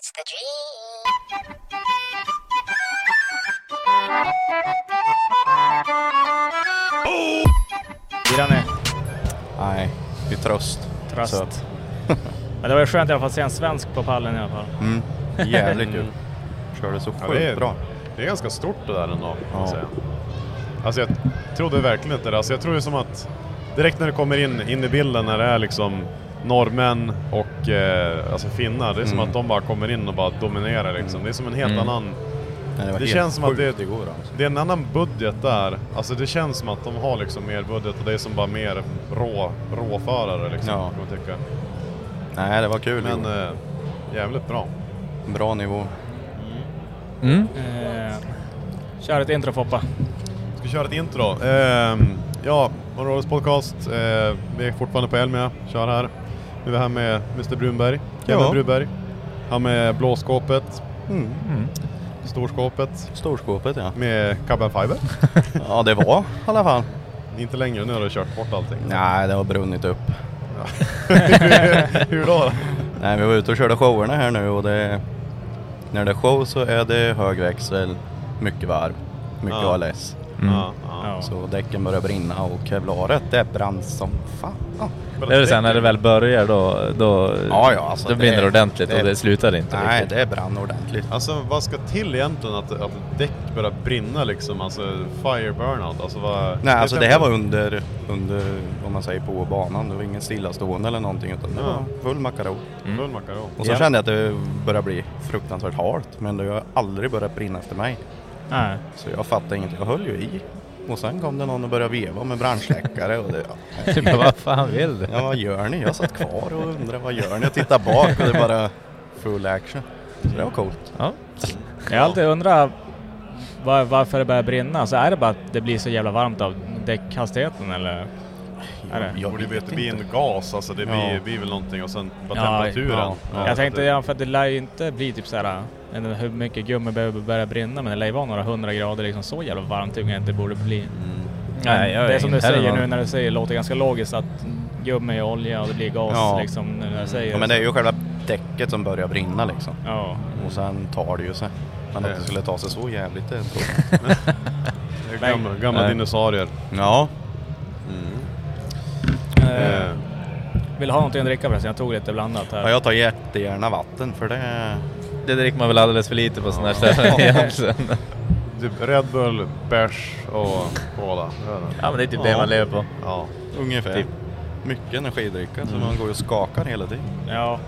It's the dream. Gillar ni? Nej, det är tröst. Tröst. Så att, Men det var ju skönt i alla fall att se en svensk på pallen i alla fall. mm, jävligt kul. Körde så Ja, sjukt det, är, bra. det är ganska stort det där ändå, kan Ja. säga. Alltså jag trodde verkligen inte det. Alltså jag tror ju som att direkt när det kommer in, in i bilden när det är liksom norrmän och eh, alltså finnar, det är som Mm. att de bara kommer in och bara dominerar liksom. Det är som en helt Mm. annan... Nej, det Det helt känns som att det- igår alltså. Det är en annan budget där. Alltså det känns som att de har liksom mer budget och det är som bara mer rå, råförare liksom, Ja. kan man tycka. Nej, det var kul Men igår. eh, jävligt bra. Bra nivå. Mm. Eh, kör ett intro Foppa. Ska vi köra ett intro? Ehm, ja, Morgonrådets podcast. Eh, vi är fortfarande på Elmia, kör här. Nu är vi här med Mr Brunberg, Kevin Ja. Brunberg. Han med blåskåpet, Mm. storskåpet, Storskåpet ja. med carbon fiber. Ja, det var i alla fall. Inte längre, nu har du kört bort allting. Nej, det har brunnit upp. Hur då? Nej, vi var ute och körde showerna här nu och det... När det är show så är det hög växel, mycket varv, mycket Ja. ALS. Mm. Ja, ja. Ja. Så däcken börjar brinna och kevlaret det brann som fan. Det är sen när det väl börjar då, då, Ja, ja, alltså då brinner det det- ordentligt det- och det slutar inte Nej, riktigt. det brann ordentligt. Alltså vad ska till egentligen att, att däck börjar brinna liksom? Alltså fire burnout, alltså vad... Nej, alltså det här var under, under, om man säger på banan. Det var ingen stillastående eller någonting utan det Ja. var full makaron. Full makaron. Och så Ja. kände jag att det började bli fruktansvärt halt. Men det har aldrig börjat brinna efter mig. Nej. Så jag fattade inget. Jag höll ju i. Och sen kom det någon och började veva med brandsläckare och det, ja. Typ, vad fan vill du? ja, vad gör ni? Jag satt kvar och undrade vad gör ni? Jag tittade bak och det bara full action. Så det var coolt. Ja. Jag har alltid undrat var, varför det börjar brinna. Så är det bara att det blir så jävla varmt av däckhastigheten eller? Är det? Jag Och det, vet det blir inte. en gas, alltså det blir, Ja. blir väl någonting och sen bara Ja, temperaturen. ja. Ja, jag tänkte, ja, för att det lär ju inte bli typ såhär, jag hur mycket gummi behöver börja brinna, men det lär ju vara några hundra grader liksom. Så jävla varmt tycker jag inte det borde bli. Mm. Nej, jag det är som du säger nu när du säger, låter ganska logiskt att gummi är olja och det blir gas Ja. liksom när du säger Ja, men det är ju själva däcket som börjar brinna liksom. Ja. Och sen tar det ju sig. Men att det skulle ta sig så jävligt det tror jag det är gamla, gamla dinosaurier. Ja. Eh, vill du ha någonting att dricka förresten? Jag tog lite blandat här. ja, jag tar jättegärna vatten för det... Det dricker man väl alldeles för lite på sådana här ställen egentligen. typ Red Bull, bärs och cola. Ja men det är typ det man lever på. Ja. Ungefär. Typ. Mycket energidricka så man går ju och skakar hela tiden. Ja.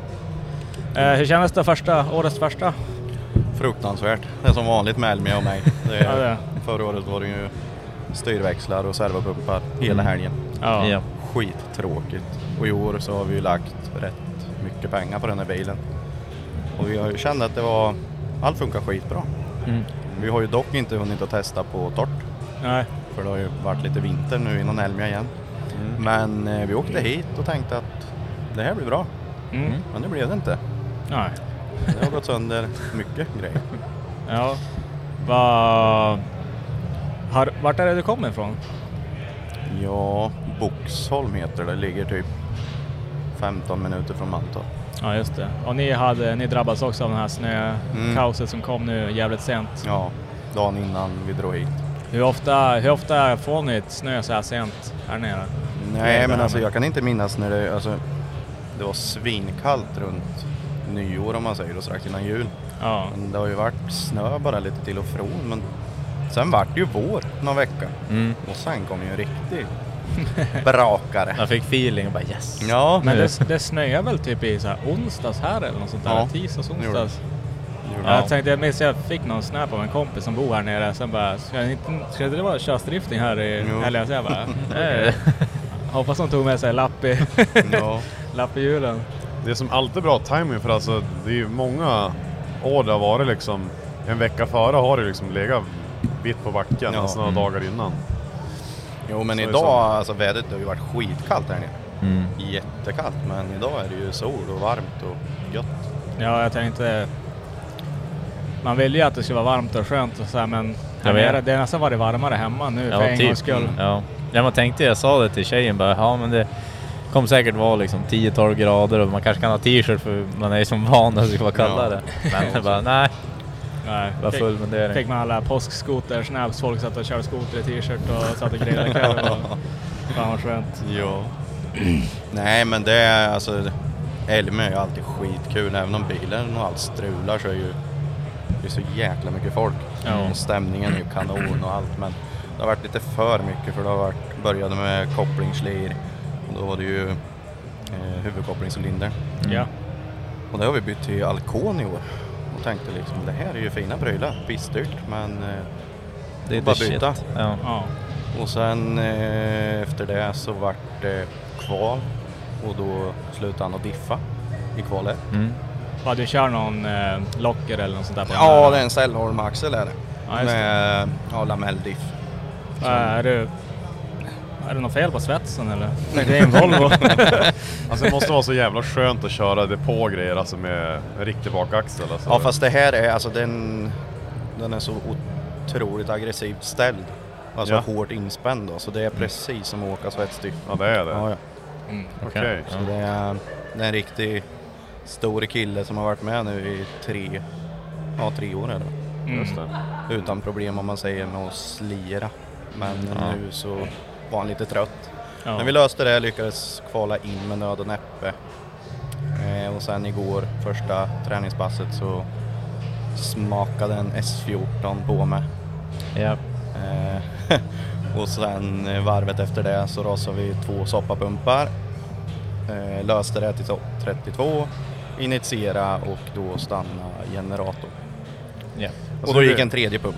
Eh, hur kändes det första, årets första? Fruktansvärt. Det är som vanligt med Elmia och mig. Det Ja, det är, är. förra året var det ju styrväxlar och servopumpar hela helgen. Ja. Ja. Skittråkigt. Och i år så har vi ju lagt rätt mycket pengar på den här bilen. Och vi har ju känt att det var... Allt funkar skitbra. Mm. Vi har ju dock inte hunnit att testa på torrt. Nej. För det har ju varit lite vinter nu innan Elmia igen. Men eh, vi åkte hit och tänkte att det här blir bra. Mm. Men det blev det inte. Nej. Det har gått sönder mycket grejer. Ja. Vad... Har, vart är det du kommer ifrån? Ja, Boxholm heter det. Ligger typ 15 minuter från Mantorp. Ja, just det. Och ni, hade, ni drabbades också av den här snökaoset som kom nu jävligt sent. Ja, dagen innan vi drog hit. Hur ofta, hur ofta får ni ett snö så här sent här nere? Nej, men alltså jag kan inte minnas när det, alltså, det var svinkallt runt nyår om man säger och strax innan jul. Ja. Men det har ju varit snö bara lite till och från men sen vart det ju vår någon vecka Mm. och sen kom ju en riktig brakare. Jag fick feeling och bara yes. Ja, Men det, det snöade väl typ i så här onsdags här eller något sånt där? Ja, Tisdags, onsdags? Ja, jag tänkte, jag minns jag fick någon snap av en kompis som bor här nere. Sen bara, ska, jag inte, ska det vara körsdrifting här i helgen? Så jag bara, nej. Hoppas de tog med sig lapp i, ja. lapp i hjulen. Det är som alltid bra timing för alltså det är ju många år det har varit liksom en vecka före har det liksom legat vitt på backen, Ja. alltså några Mm. dagar innan. Jo men Så är det idag, så. alltså vädret har ju varit skitkallt här nere. Mm. Jättekallt men idag är det ju sol och varmt och gött. Ja, jag tänkte... Man vill ju att det ska vara varmt och skönt och så här, men Jag här vet. nere, det har nästan varit varmare hemma nu för en gångs skull. Ja. ja, man tänkte, jag sa det till tjejen bara, ja men det kommer säkert vara liksom 10-12 grader och man kanske kan ha t-shirt för man är ju som van att det ska vara kallare. Men jag bara, nej, Nej, det var fick, full mundering. fick man alla påskskotersnaps, folk satt och körde skoter i t-shirt och satt och grillade och- Fan vad skönt. Ja. Nej men det är alltså, Älmö är ju alltid skitkul även om bilen och allt strular så är ju det är så jäkla mycket folk. Ja. Och stämningen är ju kanon och allt men det har varit lite för mycket för det har varit, började med kopplingslir och då var det ju eh, huvudkopplingscylinder. Ja. Och det har vi bytt till Alcon i år. Och tänkte liksom det här är ju fina prylar, pissdyrt men eh, Det är bara byta. Ja. Ja. Och sen eh, efter det så vart det kval och då slutade han att diffa i kvalet. Mm. Ja, du kör någon eh, locker eller något sånt där på den Ja, där? det är en Cellholm-axel är det. Ja, just det. Med ja, lamelldiff. Ja, Är du... Är det något fel på svetsen eller? Det är en Volvo. Alltså det måste vara så jävla skönt att köra depågrejer alltså med en riktig bakaxel. Alltså. Ja fast det här är alltså den, den är så otroligt aggressivt ställd. Alltså Ja. hårt inspänd då, så det är precis som att åka svetsdiff. Ja det är det. Ja, ja. Mm. Okej. Så det är, det är en riktig stor kille som har varit med nu i tre, ja, tre år det. Mm. Just det. Utan problem om man säger med att slira. Men Ja. nu så var han lite trött. Ja. Men vi löste det, lyckades kvala in med nöd och näppe. Eh, och sen igår, första träningspasset, så smakade en S14 på mig. Ja. Eh, och sen varvet efter det så rasade vi två soppapumpar. Eh, löste det till topp 32, initiera och då stanna generator. Ja. och Alltså då gick en tredje pump.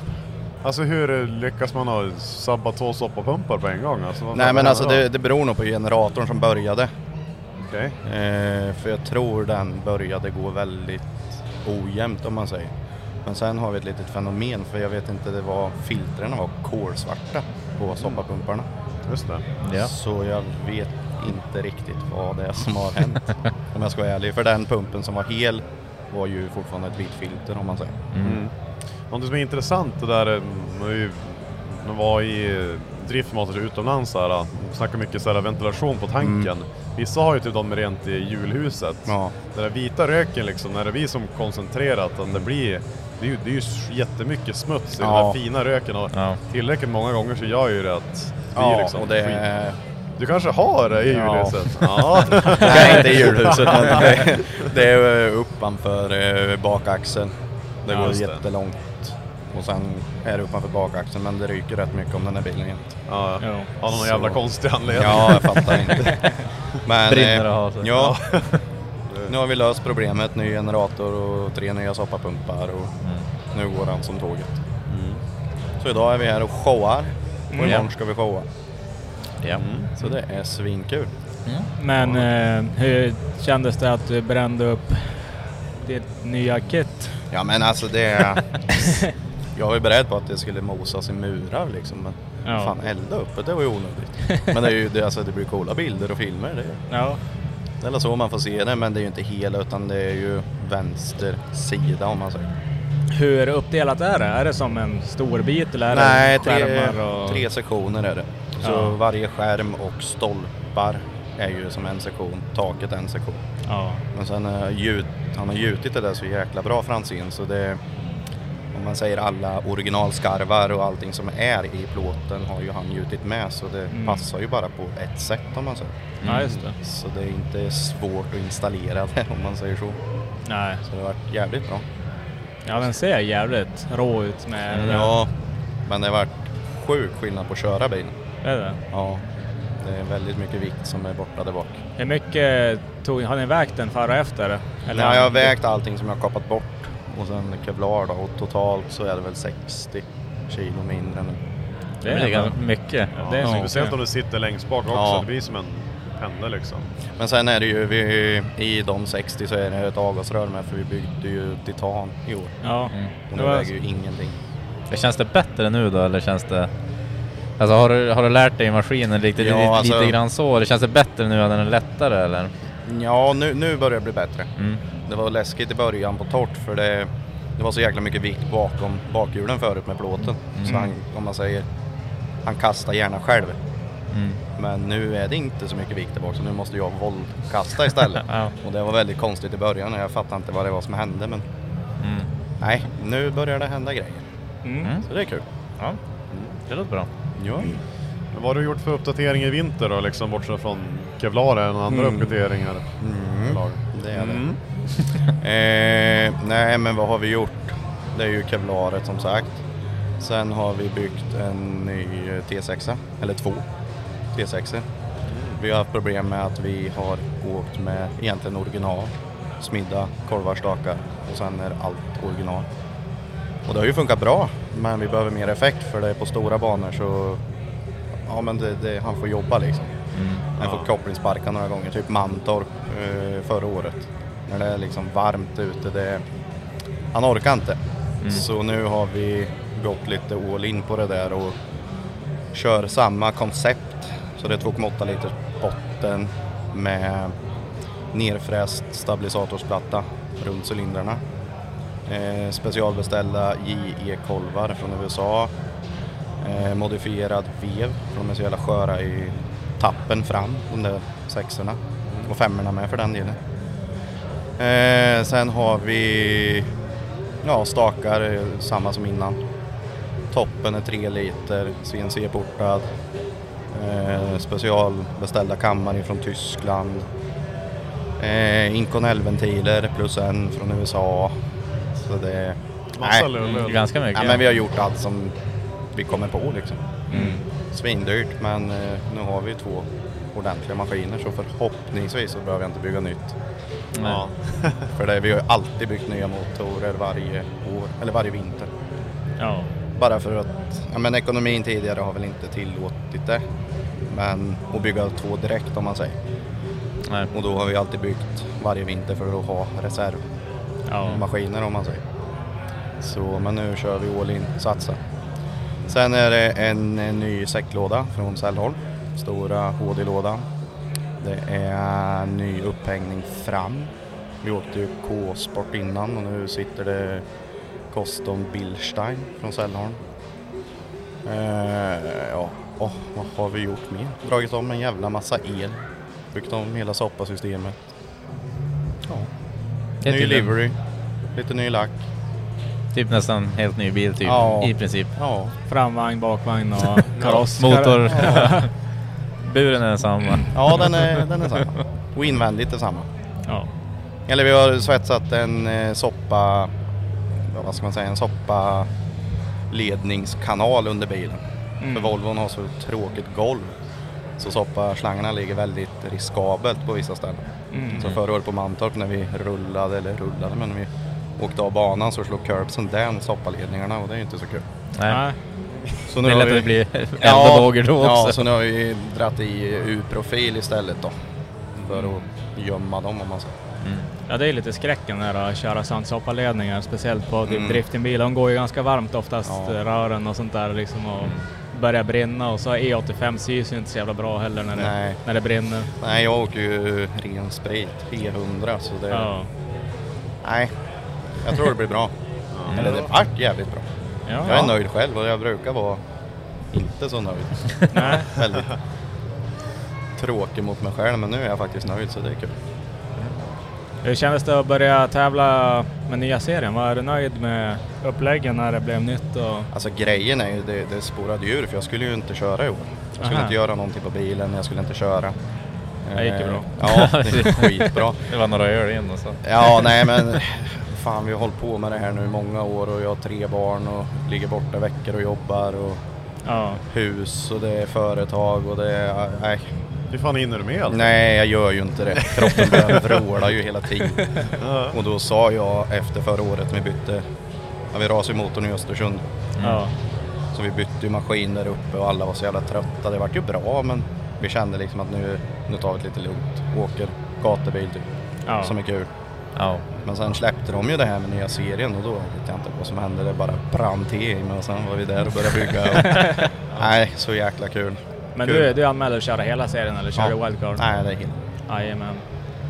Alltså hur lyckas man ha sabba två soppapumpar på en gång? Alltså, Nej men alltså det, det beror nog på generatorn som började. Okej. Eh, för jag tror den började gå väldigt ojämnt om man säger. Men sen har vi ett litet fenomen för jag vet inte, det var filtren var kolsvarta på soppapumparna. Just det. Ja. Så jag vet inte riktigt vad det är som har hänt. om jag ska vara ärlig. För den pumpen som var hel var ju fortfarande ett vitt filter om man säger. Mm. Något som är intressant det där, eh, när vi var i eh, driftmaster utomlands här, eh, snackar mycket så här ventilation på tanken. Vissa har ju typ de rent i julhuset. Ja. Den där vita röken liksom, när det blir som koncentrerat, att det blir det är, ju, det är ju jättemycket smuts i den Ja. där fina röken och Ja. tillräckligt många gånger så gör ju det att det blir Ja, liksom och det är... Du kanske har det i Ja. julhuset? Ja. Nej, inte i julhuset men det, det är uppanför eh, bakaxeln. Det Ja, går det. jättelångt. Och sen är det uppanför bakaxeln men det ryker rätt mycket om den här bilen jämt. ja. Jo. Av någon Så. jävla konstig anledning. Ja, jag fattar inte. Men, Brinner eh, sig. Ja, nu har vi löst problemet. Ny generator och tre nya soppapumpar och nu går han som tåget. Så idag är vi här och showar och Mm. imorgon ska vi showa. Ja. Så det är svinkul. Men eh, hur kändes det att du brände upp ditt nya kit? Ja men alltså det... jag var ju beredd på att det skulle mosas i murar liksom. Men Ja. fan elda upp det var ju onödigt. men det, är ju, det, alltså, det blir coola bilder och filmer. Det, Ja. det är så man får se det men det är ju inte hela utan det är ju vänster sida om man säger. Hur uppdelat är det? Är det som en stor bit eller är Nej, det tre, skärmar? Och... tre sektioner är det. Så Ja. varje skärm och stolpar är ju som en sektion, taket en sektion. Ja. Men sen har gjut, han har gjutit det där så jäkla bra Franzén så det om man säger alla originalskarvar och allting som är i plåten har ju han gjutit med så det Mm. passar ju bara på ett sätt om man säger. ja, just det. Så det är inte svårt att installera det om man säger så. Nej. Så det har varit jävligt bra. Ja, den ser jävligt rå ut med. Ja, men det har varit sjuk skillnad på att köra bilen. Är det? Ja, det är väldigt mycket vikt som är borta där bak. Hur mycket tog, har ni vägt den före och efter? Eller Nej, jag har vägt allting som jag har kapat bort och sen kevlar då och totalt så är det väl 60 kilo mindre nu. Det Det är ganska mycket. Ja, det är Ja, speciellt om du sitter längst bak också, Ja. det blir som en pendel liksom. Men sen är det ju, vi, i de 60 så är det ett avgasrör med för vi byggde ju titan i år. Ja. Mm. Och Det väger ju ingenting. Det Känns det bättre nu då eller känns det... Alltså har du, har du lärt dig maskinen lite, Ja, lite, alltså- lite grann så? Eller känns det bättre nu än den är lättare eller? Ja, nu, nu börjar det bli bättre. Mm. Det var läskigt i början på torrt för det, det var så jäkla mycket vikt bakom bakhjulen förut med plåten. Så han, om man säger, han kastar gärna själv. Mm. Men nu är det inte så mycket vikt där bak så nu måste jag våldkasta istället. Ja. Och det var väldigt konstigt i början och jag fattade inte vad det var som hände men Mm. nej, nu börjar det hända grejer. Mm. Mm. Så det är kul. Ja, det låter bra. Ja. Men vad har du gjort för uppdatering i vinter då, liksom bortsett från kevlaren och andra Mm. uppdateringar? Mm. Det är det. Mm. Eh, nej men vad har vi gjort? Det är ju kevlaret som sagt. Sen har vi byggt en ny T6, eller två T6. Vi har haft problem med att vi har åkt med egentligen original, smidda korvar, stakar och sen är allt original. Och det har ju funkat bra, men vi behöver mer effekt för det är på stora banor så ja men det, det, han får jobba liksom. Han får kopplingsparka några gånger, typ Mantorp eh, förra året. När det är liksom varmt ute, det, han orkar inte. Så nu har vi gått lite all in på det där och kör samma koncept. Så det är 2,8 liters botten med nerfräst stabilisatorsplatta runt cylindrarna. Eh, specialbeställda JE-kolvar från USA. Eh, modifierad vev, för de är så jävla sköra i tappen fram, de där sexorna. Och femmorna med för den delen. Eh, sen har vi ja, stakar, eh, samma som innan. Toppen är 3 liter, CNC-portad. Eh, specialbeställda kammare från Tyskland. Eh, Inconel-ventiler plus en från USA. Så det... Massa Nej. Mm, ganska mycket. Ja, men vi har gjort allt som vi kommer på liksom. Mm. Svindyrt men eh, nu har vi två ordentliga maskiner så förhoppningsvis så behöver jag inte bygga nytt. Ja. För det, vi har ju alltid byggt nya motorer varje år, eller varje vinter. Ja. Bara för att, ja men ekonomin tidigare har väl inte tillåtit det. Men att bygga två direkt om man säger. Nej. Och då har vi alltid byggt varje vinter för att ha reservmaskiner Ja. om man säger. Så, men nu kör vi all in, satsa. Sen är det en, en ny säcklåda från Sällholm. Stora HD-lådan. Det är ny upphängning fram. Vi åkte ju K-sport innan och nu sitter det Coston Billstein från Sällholm. Eh, ja, och vad har vi gjort mer? Dragit om en jävla massa el. Byggt om hela soppasystemet. Ja. Det är Ny typ, livery, lite ny lack. typ nästan helt ny bil typ, Ja. i princip. Ja, Framvagn, bakvagn och kaross. Motor. Buren är densamma. ja den, är, den är samma. Och invändigt är samma. Ja. Eller vi har svetsat en eh, soppa, vad ska man säga, en soppa ledningskanal under bilen. Mm. För Volvon har så tråkigt golv. Så soppaslangarna ligger väldigt riskabelt på vissa ställen. Mm. Så förra året på Mantorp när vi rullade, eller rullade, men vi åkte av banan så slog curbsen den soppaledningarna och det är ju inte så kul. Nej. Så Det är lätt vi- att det blir eldbågar då Ja, också. så nu har vi dratt i U-profil istället då. För att gömma dem om man säger. Ja, det är lite skräcken där att köra sandsoppaledningar, speciellt på typ Mm. driftingbilar. De går ju ganska varmt oftast, Ja. rören och sånt där liksom. Och börjar brinna och så E85 syns ju inte så jävla bra heller när det, Nej. när det brinner. Nej, jag åker ju ren sprit, E100, så det... Ja. Nej, jag tror det blir bra. Eller det vart jävligt bra. Ja. Jag är nöjd själv och jag brukar vara inte så nöjd. Nej. Väldigt tråkig mot mig själv men nu är jag faktiskt nöjd så det är kul. Hur kändes det att börja tävla med nya serien? Var du nöjd med uppläggen när det blev nytt? Och... Alltså grejen är ju, det, det spårade ur för jag skulle ju inte köra i år. Jag skulle Aha. inte göra någonting på bilen, jag skulle inte köra. Det gick ju Eh, bra. Ja, det gick skitbra. Det var några öl in och så. Ja, nej men fan vi har hållit på med det här nu i många år och jag har tre barn och ligger borta veckor och jobbar och Ja. hus och det är företag och det är, nej. Hur fan hinner du med allt? Nej, jag gör ju inte det. Kroppen börjar vråla ju hela tiden. Ja. Och då sa jag efter förra året när vi bytte, ja, vi rasade motorn i Östersund. Ja. Så vi bytte ju maskin där uppe och alla var så jävla trötta. Det vart ju bra men vi kände liksom att nu, nu tar vi det lite lugnt. Åker gatubil typ, Ja. som är kul. Ja. Men sen släppte de ju det här med nya serien och då vet jag inte vad som hände. Det bara brann till i mig och sen var vi där och började bygga. Och, nej, så jäkla kul. Men Kul. du, du anmälde att köra hela serien eller kör du wildcard? Nej, det är helt... Jajamän.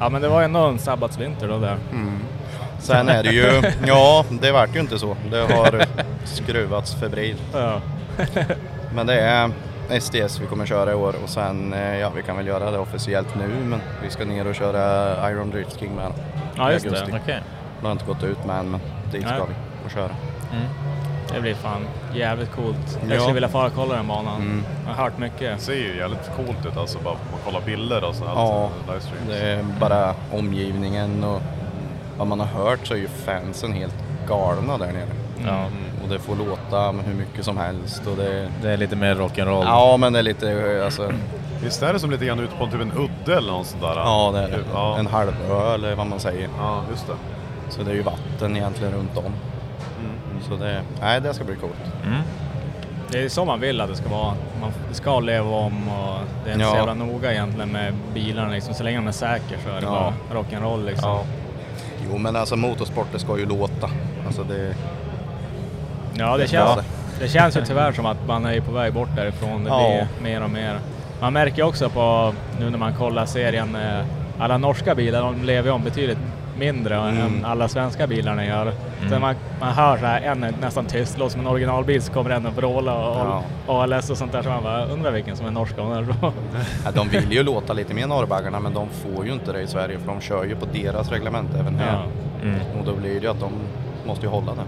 Ja men det var ändå en sabbatsvinter då där. Mm. Sen är det ju, ja det vart ju inte så. Det har skruvats febrilt. Ja. Men det är SDS vi kommer köra i år och sen, eh, ja vi kan väl göra det officiellt nu men vi ska ner och köra Iron Drift King med Ja just det. Okej. Det har inte gått ut med än men dit ska Nej. vi och köra. Mm. Det blir fan jävligt coolt. Jag Ja. skulle vilja fara och kolla den banan. Mm. Jag har hört Det mycket. ser ju jävligt coolt ut alltså, bara man kollar bilder och sånt. Ja, livestreams. det är bara omgivningen och vad man har hört så är ju fansen helt galna där nere. Ja. Och det får låta med hur mycket som helst och det... Det är lite mer rock'n'roll. Ja men det är lite, alltså, Visst är det som lite grann ute på typ en udde eller något sånt där? ja det är det. Ja, En halvö eller vad man säger. ja just det. Så det är ju vatten egentligen runt om. Så det, nej det ska bli coolt. Mm. Det är så man vill att det ska vara. Man ska leva om och det är inte så Ja. jävla noga egentligen med bilarna liksom. Så länge de är säkra så är det Ja. bara rock'n'roll liksom. Ja. Jo men alltså motorsport det ska ju låta. Alltså det, Ja, det Det känns, det känns ju tyvärr som att man är på väg bort därifrån. Det Ja. blir mer och mer. Man märker också på, nu när man kollar serien, eh, alla norska bilar, de lever ju om betydligt mindre Mm. än alla svenska bilarna gör. Så man, man hör så här, en nästan tyst, låter som en originalbil, så kommer en och vråla och Ja. ALS och sånt där. Så man bara, undrar vilken som är och den är ja, de vill ju låta lite mer norrbaggarna men de får ju inte det i Sverige för de kör ju på deras reglement även här. Ja. Mm. Och då blir det ju att de måste ju hålla det.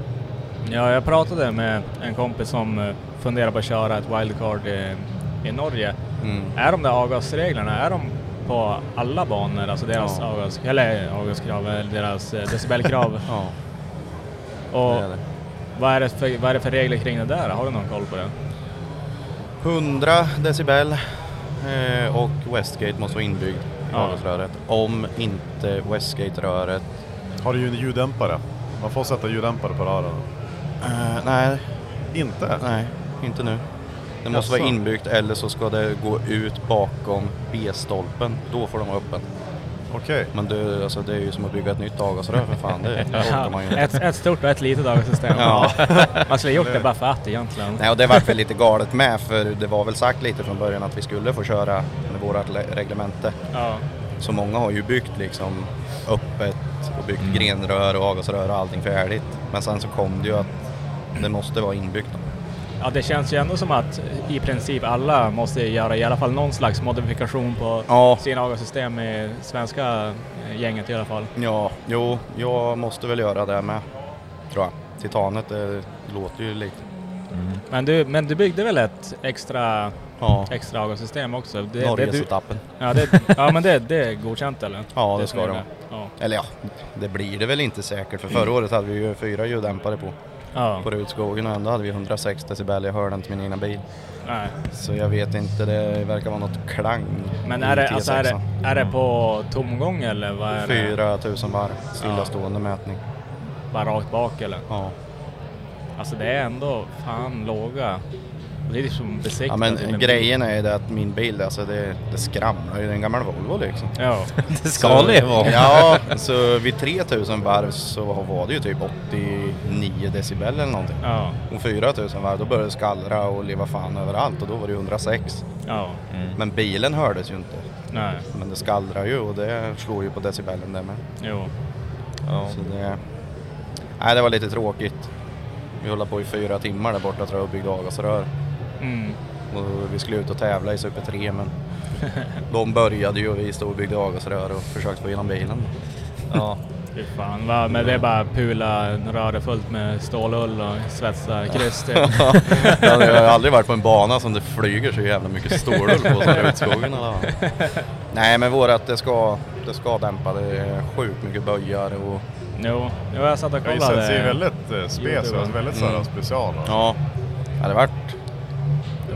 Ja, jag pratade med en kompis som eh, funderar på att köra ett wildcard i, i Norge. Mm. Är de där avgasreglerna, är de på alla banor? Alltså deras Ja. avgas, eller avgaskrav, eller deras eh, decibelkrav? Ja, och det är det. vad är, det för, vad är det för regler kring det där? Har du någon koll på det? 100 decibel eh, och Westgate måste vara inbyggd i Ja. avgasröret. Om inte Westgate-röret... Har du ljuddämpare? Man får sätta ljuddämpare på rören. Eh, nej, Inte? nej, inte nu. Det måste Jaså? vara inbyggt eller så ska det gå ut bakom B-stolpen. Då får de vara öppen. Okej. Men det, alltså, det är ju som att bygga ett nytt avgasrör för fan. Det orkar man ju inte. ett, ett stort och ett litet avgassystem. Ja. Man skulle gjort det bara för att egentligen. Nej, och det var väl lite galet med för det var väl sagt lite från början att vi skulle få köra med vårat le- reglemente. Ja. Så många har ju byggt liksom öppet och byggt grenrör och avgasrör och allting färdigt. Men sen så kom det ju att det måste vara inbyggt. Ja, det känns ju ändå som att i princip alla måste göra i alla fall någon slags modifikation på Ja. sina avgassystem i svenska eh, gänget i alla fall. Ja, jo, jag måste väl göra det med. Tror jag. Titanet, det låter ju lite. Men du, men du byggde väl ett extra, Ja, extra avgassystem också? Det, det, du, Norge-setupen. ja, det, ja, men det, det är godkänt eller? Ja, det som ska det. Ja. Eller ja, det blir det väl inte säkert för förra året hade vi ju fyra ljuddämpare på, Ja. på Rudskogen och ändå hade vi 106 decibel. Jag hörde inte min egna bil. Nej. Så jag vet inte, det verkar vara något klang Men är det, alltså, är, det, T6. är det på tomgång eller vad är det? 4000 varv, stillastående mätning. Bara rakt bak eller? Ja. Alltså det är ändå fan låga. Det är liksom besiktning. ja men grejen är ju det att min bil, alltså det, det skramlar ju, det är en gammal Volvo liksom. Ja. Det ska leva om. Ja, så vid 3000 varv så var det ju typ 89 decibel eller någonting. Ja. Och 4000 varv då började det skallra och leva fan överallt och då var det ju 106. Ja. Men bilen hördes ju inte. Nej. Men det skallrar ju och det slår ju på decibelen där med. Jo. Ja. Så det... Nej, det var lite tråkigt. Vi höll på i fyra timmar där borta tror jag och byggde avgasrör. Mm. Och vi skulle ut och tävla i Super 3 men de började ju och vi stod och byggde avgasrör och försökte få igenom bilen. Ja. Fy fan, va, men det är bara pula röret fullt med stålull och svetsa kryss typ. jag har aldrig varit på en bana som det flyger så jävla mycket stålull på som Rutskogen. Nej men vårat det ska, det ska dämpa, det är sjukt mycket böjar och Jo, jo, jag satt och Ja, just det, kollade. det ser väldigt eh, spes ut, väldigt Mm. special. ja, ja det vart,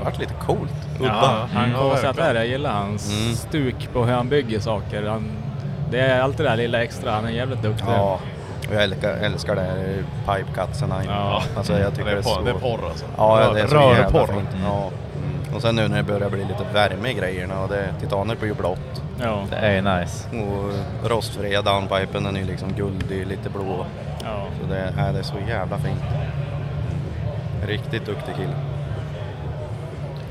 det vart lite coolt. Ja, Udda. han Mm. kommer Ja, sig att det är det. Jag gillar hans Mm. stuk på hur han bygger saker. Han, det är alltid det där lilla extra. Han är jävligt duktig. Ja, och jag älskar, älskar det här pipecutsen. Ja. Alltså jag tycker det, är porr, det är porr alltså. Ja, det är så jävla Rörporr. fint. Ja. Och sen nu när det börjar bli lite värme i grejerna och det, titaner på ju blått. Ja. Det är nice. Och rostfria downpipen den är ju liksom guldig, lite blå. ja. Så det, är, det är så jävla fint. Riktigt duktig kille.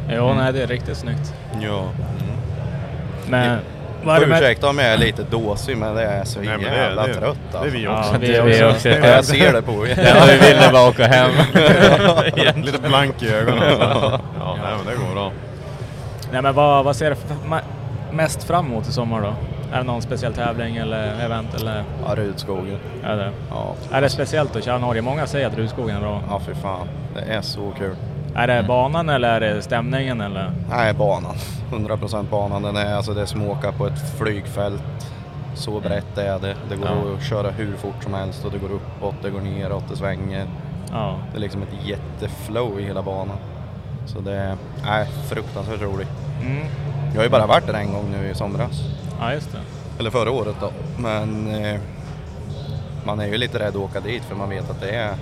Jo, nej, det är riktigt snyggt. Ja. Men Får det med... ursäkta om jag är lite dåsig men det är så Nej, men det- jävla det- trött Det är alltså. vi Ja, också. vi Det är vi också. Ja, jag ser det på er. Ja, vi ville bara åka hem. Lite blank i ögonen. alltså. Ja, nej men det går bra. Nej, men vad, vad ser du ma- mest fram emot i sommar då? Är det någon speciell tävling eller event eller? Ja, Rudskogen. Är det, Ja. är det speciellt att köra Norge? Många säger att Rudskogen är bra. ja, för fan. Det är så kul. Är det banan eller är det stämningen eller? Nej, banan. 100% banan. Den är, alltså det är som att åka på ett flygfält. Så brett är det. Det går Ja. att köra hur fort som helst och det går uppåt, det går neråt, det svänger. Ja. Det är liksom ett jätteflow i hela banan. Så det är nej, fruktansvärt roligt. Mm. Jag har ju bara varit där en gång nu i somras. Ja, just det. Eller förra året då. Men eh, man är ju lite rädd att åka dit för man vet att det är,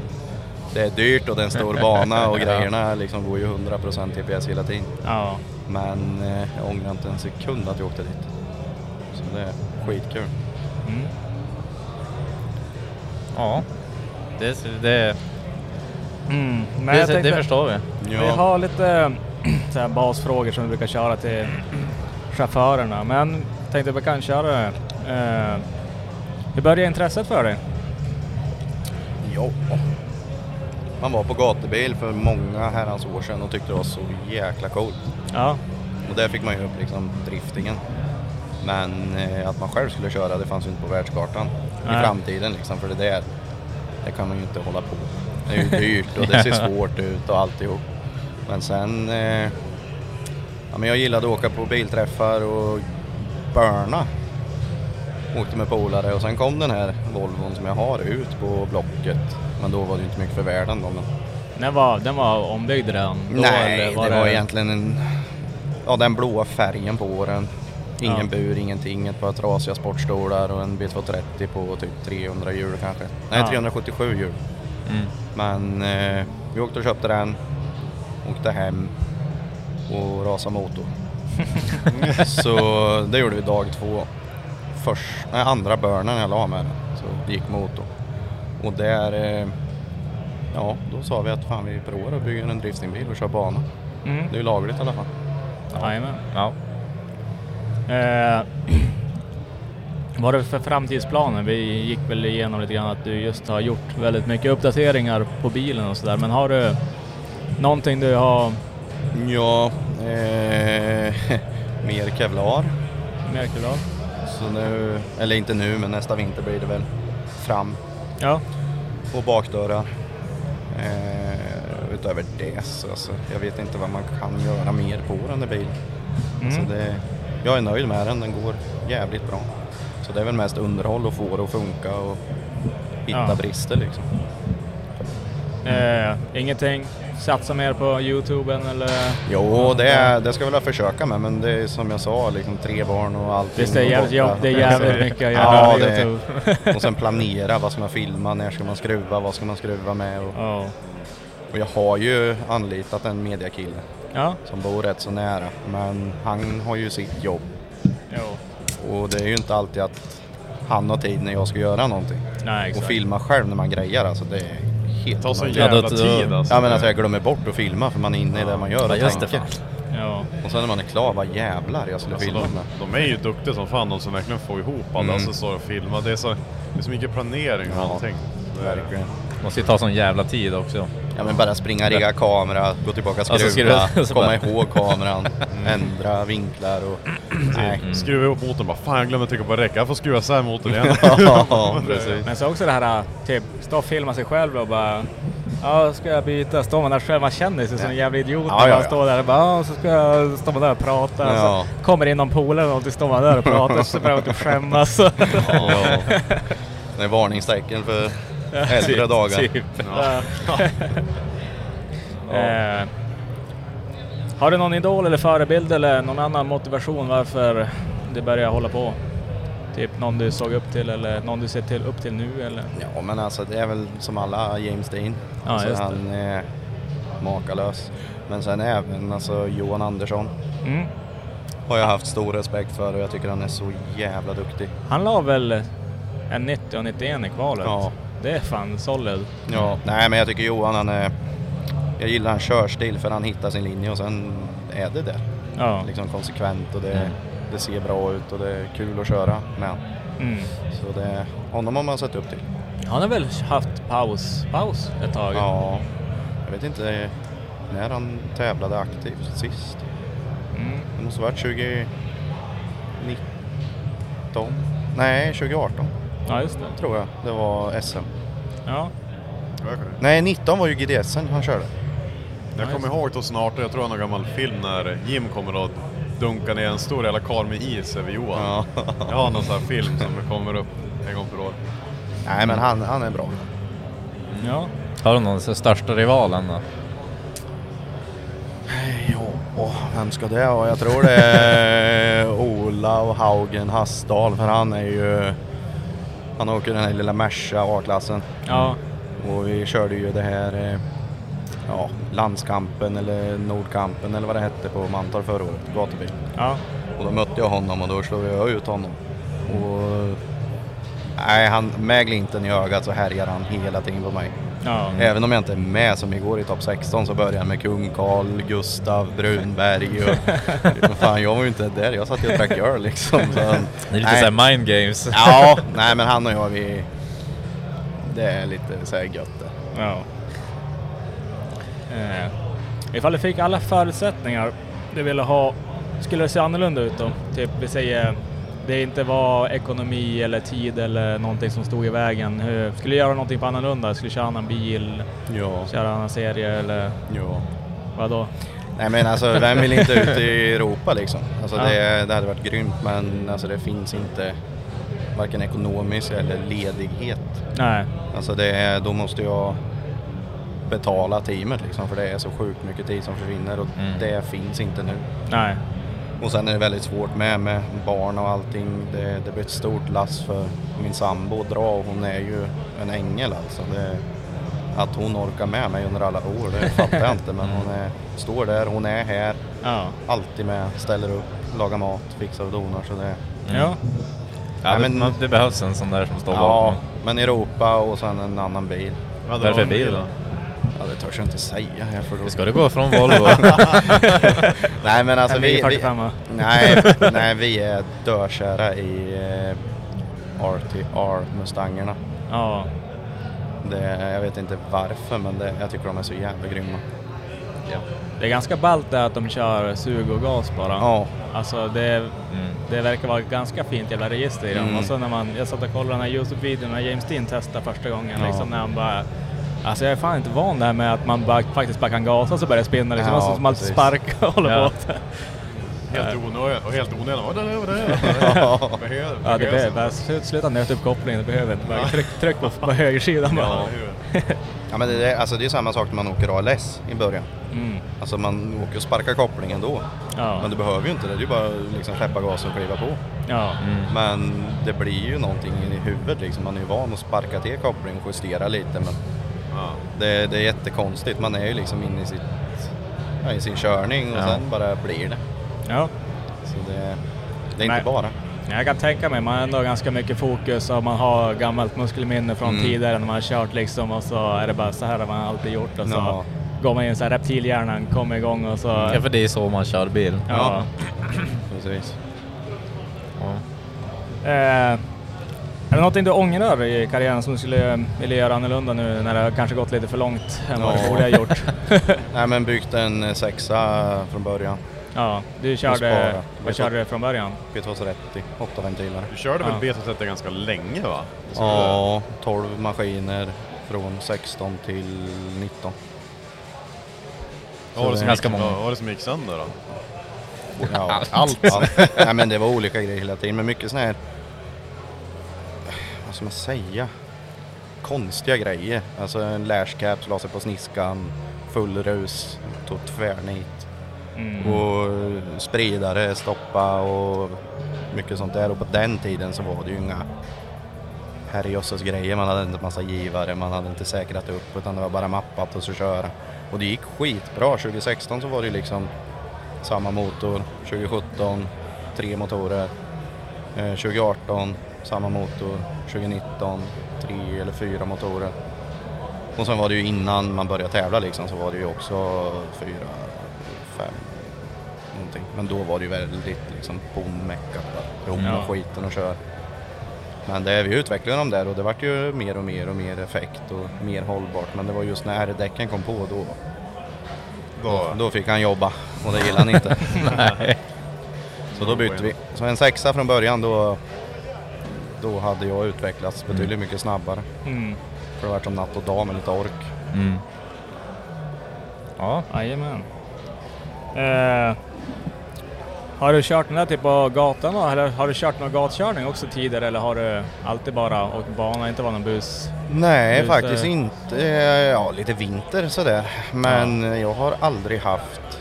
det är dyrt och det är en stor bana och grejerna liksom går ju 100% TPS hela tiden. Ja. Men eh, jag ångrar inte en sekund att jag åkte dit. Så det är skitkul. Mm. Ja. Det, det, Mm. Men det, jag det, tänkte, förstår vi. vi har lite så här basfrågor som vi brukar köra till chaufförerna. Men jag tänkte vi kan köra det. Eh, hur började intresset för dig? Ja. Man var på gatubil för många herrans år sedan och tyckte det var så jäkla coolt. Ja. Och där fick man ju upp liksom driftingen. Men eh, att man själv skulle köra det fanns ju inte på världskartan Nej. i framtiden liksom för det där, det kan man ju inte hålla på. Det är ju dyrt och det ser svårt ut och alltihop. Men sen, eh, ja men jag gillade att åka på bilträffar och burna. Åkte med polare och sen kom den här Volvon som jag har ut på Blocket. Men då var det ju inte mycket för världen då. Men... Den var, den var ombyggd redan? då, Nej, eller det var egentligen en, ja, den blåa färgen på den. Ingen Ja. bur, ingenting. Ett par trasiga sportstolar och en B230 på typ 300 hjul kanske. Nej, Ja. 377 hjul. Mm. Men eh, vi åkte och köpte den, åkte hem och rasade motor. så det gjorde vi dag två. Först, nej, andra börnen jag la med den, så gick motorn. Och där, eh, ja, då sa vi att fan vi provar att bygga en driftingbil och köra bana. Mm. Det är ju lagligt i alla fall. Jajamän. Ja. Eh, vad är det för framtidsplaner? Vi gick väl igenom lite grann att du just har gjort väldigt mycket uppdateringar på bilen och sådär. Men har du någonting du har Ja, eh, mer kevlar. märkt av? Så nu, eller inte nu, men nästa vinter blir det väl fram Ja. och bakdörrar. Eh, utöver det så alltså, jag vet inte vad man kan göra mer på den där bilen. Mm. Så det, jag är nöjd med den, den går jävligt bra. Så det är väl mest underhåll och få det att funka och hitta Ja. brister liksom. Eh, ingenting? Satsa mer på Youtuben eller? Jo, det, är- det ska jag väl försöka med men det är som jag sa, liksom tre barn och allting. Visst är det jävligt, borta. jobb, det är jävligt mycket att göra Ja, det- Youtube. Och sen planera, vad ska man filma, när ska man skruva, vad ska man skruva med? Och, Ja. och jag har ju anlitat en mediakille Ja. som bor rätt så nära, men han har ju sitt jobb. Jo. Och det är ju inte alltid att han har tid när jag ska göra någonting. Nej, Och filma själv när man grejar, alltså det är helt Det tar så omöjligt. jävla Ja, tid alltså. Ja men alltså jag glömmer bort att filma för man är inne i det man gör Ja, och just det, tänker. Ja. Och sen när man är klar, vad jävlar jag skulle Alltså, filma de, de är ju duktiga som fan de som verkligen får ihop alla Mm. alltså, så och filma. Det är så, det är så mycket planering och Ja, allting. Det Verkligen. Måste ju ta sån jävla tid också. Ja men bara springa, rigga kamera, gå tillbaka och Alltså, skruva, skruva, så komma bara- ihåg kameran, ändra vinklar och... Nej. Skruva ihop motorn bara, fan jag glömde trycka på räcka, jag får skruva isär motorn igen. Ja, precis. Men så också det här, typ, stå och filma sig själv och bara Ja, ska jag byta? Står man där själv, man känner sig som en jävla idiot Ja, när ja, man ja. står där och bara så ska jag, man där och prata. Ja. Så kommer in någon polare och någonting, står man där och pratar så börjar man typ skämmas. Ja. Det är varningstecken för äldre dagar. Typ. Ja. eh, har du någon idol eller förebild eller någon annan motivation varför du börjar hålla på? Typ någon du såg upp till eller någon du ser till, upp till nu eller? Ja men alltså det är väl som alla James Dean. Ja, alltså, han är makalös. Men sen även alltså Johan Andersson Mm. har jag haft stor respekt för och jag tycker han är så jävla duktig. Han la väl en 90 och 91 i kvalet? Ja. Det är fan solid. Ja, nej men jag tycker Johan han är... Jag gillar hans körstil för han hittar sin linje och sen är det det. Ja. Liksom konsekvent och det, Mm. det ser bra ut och det är kul att köra med. Mm. Så det, honom har man sett upp till. Han har väl haft paus, paus ett tag? Ja, jag vet inte när han tävlade aktivt sist. Mm. Det måste ha varit 2019? Nej, 2018 Ja, just det. tror jag. Det var SM. Ja. Nej, 19 var ju GDSen han körde. Jag kommer ihåg 2018, jag tror det var någon gammal film när Jim kommer och dunkar ner en stor jävla kar med is över Johan. Ja. Jag har någon sån här film som kommer upp en gång per år. Nej, men han, han är bra. Ja. Har du någon största rivalen då? Ja, vem ska det vara? Jag tror det är Ola och Haugen Hassdal för han är ju... Han åker den här lilla Merca A-klassen. Ja. Och vi körde ju det här... eh, Ja, landskampen eller Nordkampen eller vad det hette på Mantorp förra året, gatubil. Ja. Och då mötte jag honom och då slog jag ut honom. Och... Nej, han, med glimten i ögat så härjar han hela tiden på mig. Ja. Även om jag inte är med som igår i topp 16 så började jag med Kung Karl, Gustav, Brunberg och... fan, jag var ju inte där. Jag satt ju och drack öl liksom. Så, Det är lite nej. såhär mind games. Ja, nej men han och jag vi... Det är lite så här gött det. Ja. Eh, ifall du fick alla förutsättningar du ville ha, skulle det se annorlunda ut då? Typ, vi säger det inte var ekonomi eller tid eller någonting som stod i vägen. Hur, skulle du göra någonting på annorlunda? Skulle du köra annan bil, Ja. köra annan serie eller Ja. vad då? Nej men alltså vem vill inte ut i Europa liksom? Alltså Ja. det, det hade varit grymt men alltså det finns inte varken ekonomisk eller ledighet. Nej. Alltså det då måste jag betala teamet liksom för det är så sjukt mycket tid som försvinner och Mm. det finns inte nu. Nej. Och sen är det väldigt svårt med, med barn och allting. Det, det blir ett stort lass för min sambo att dra och hon är ju en ängel alltså. Det, att hon orkar med mig under alla år, det fattar jag inte. Men hon är, står där, hon är här, Ja. alltid med, ställer upp, lagar mat, fixar och donar. Så det, Ja. Ja, Nej, det, men- det behövs en sån där som står ja, bakom. men Europa och sen en annan bil. Vad är det för bil då? Ja, det törs jag inte säga här för då... Ska du gå från Volvo? Nej men alltså vi, vi, 45 nej, nej, vi är dökära i eh, RTR Mustangerna. Ja. Det, jag vet inte varför men det, jag tycker de är så jävla grymma. Det är ganska ballt det att de kör sug och gas bara. Ja, Alltså det, Mm. det verkar vara ett ganska fint jävla register i dem. Mm. Och så när man, jag satt och kollade den här Youtube-videon när James Dean testade första gången, Ja. liksom när han bara Alltså jag är fan inte van där med att man bara, faktiskt bara kan gasa och så börjar det spinna liksom. Ja, Ja, som att precis. sparka och håller Ja. på. Helt onödigt och helt onödigt. Vad är det? Vad är det? Behöver- Ja, det behöver, sluta nöta upp kopplingen, det behöver inte. Bara tryck, tryck på, på högersidan bara. Ja, ja men det, är- alltså, det är samma sak när man åker ALS i början. Mm. Alltså man åker och sparkar kopplingen då. Ja. Men du behöver ju inte det, det är ju bara liksom släppa gasen och kliva på. Ja. Men det blir ju någonting i huvudet liksom. Man är ju van att sparka till kopplingen och justera lite men Ja. det, det är jättekonstigt. Man är ju liksom inne i, sitt, ja, i sin körning och Ja. sen bara blir det. ja. Så det, det är Nej. inte bara. Jag kan tänka mig, man har ändå ganska mycket fokus och man har gammalt muskelminne från Mm. tidigare när man har kört liksom och så är det bara så här har man alltid gjort och så Ja. går man in så här reptilhjärnan kommer igång och så... Ja, för det är så man kör bil. ja. Precis. Ja. Eh, Är det någonting du ångrar i karriären som du skulle vilja göra annorlunda nu när det har kanske gått lite för långt än vad Ja. du borde ha gjort? Nej men byggt en sexa från början. ja, du körde, vad körde du från början? P230, åtta ventiler. Du körde väl Ja. B230 ganska länge va? Ja, 12 maskiner från 16 till 19. Vad var det som gick- var det som gick sönder då? Ja, allt. Nej men det var olika grejer hela tiden, men mycket sån här, vad ska man säga, konstiga grejer. Alltså en lashcap la sig på sniskan, full rus, tog tvärnit. Mm. Och spridare, stoppa och mycket sånt där. Och på den tiden så var det ju inga herrejösses grejer. Man hade inte massa givare, man hade inte säkrat upp utan det var bara mappat och så köra. Och det gick skitbra. 2016 så var det liksom samma motor. 2017 tre motorer. Eh, 2018 samma motor. 2019 tre eller fyra motorer. Och sen var det ju innan man började tävla liksom så var det ju också fyra, fem någonting. Men då var det ju väldigt liksom bommeckat bara. Rom Ja. skiten och kör. Men det, vi utvecklade dem där och det vart ju mer och mer och mer effekt och mer hållbart. Men det var just när R-däcken kom på då, Då, då fick han jobba och det gillade han inte. Så då bytte vi. Så en sexa från början då, då hade jag utvecklats betydligt mycket snabbare. Mm. För det vart som natt och dag med lite ork. Mm. Ja, Jajamän. Eh, har du kört den där typ på gatan då? Eller har du kört någon gatkörning också tidigare eller har du alltid bara åkt bana, inte var någon bus? Nej, Just faktiskt det. inte. Ja, lite vinter sådär. Men jag har aldrig haft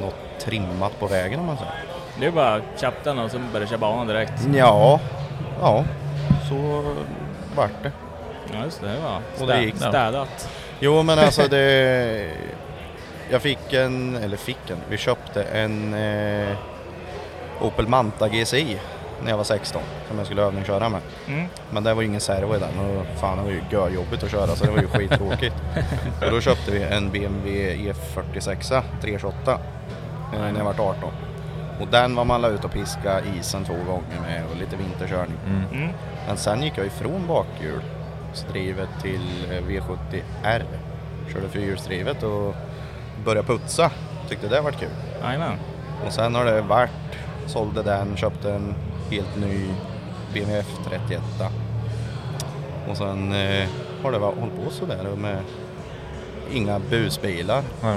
något trimmat på vägen om man säger. Det är bara köpt den och så började köra bana direkt. Ja, ja, så vart det. Ja just det, var Och det gick. städat. Jo, men alltså det... Jag fick en, eller fick en, vi köpte en eh, Opel Manta GSI när jag var 16 som jag skulle övningsköra med. Mm. Men det var ju ingen servo i den och fan det var ju görjobbigt att köra så det var ju skittråkigt. och då köpte vi en BMW E46 328 eh, när jag var 18. Och den var man la ut och piska isen två gånger med och lite vinterkörning. Mm. Men sen gick jag ifrån bakhjulsdrivet till eh, V70R. Körde fyrhjulsdrivet och började putsa. Tyckte det var kul. Jajamän. Och sen har det varit, sålde den, köpte en helt ny BMW F31. Och sen eh, har det varit, hållit på sådär med inga busbilar. Ja.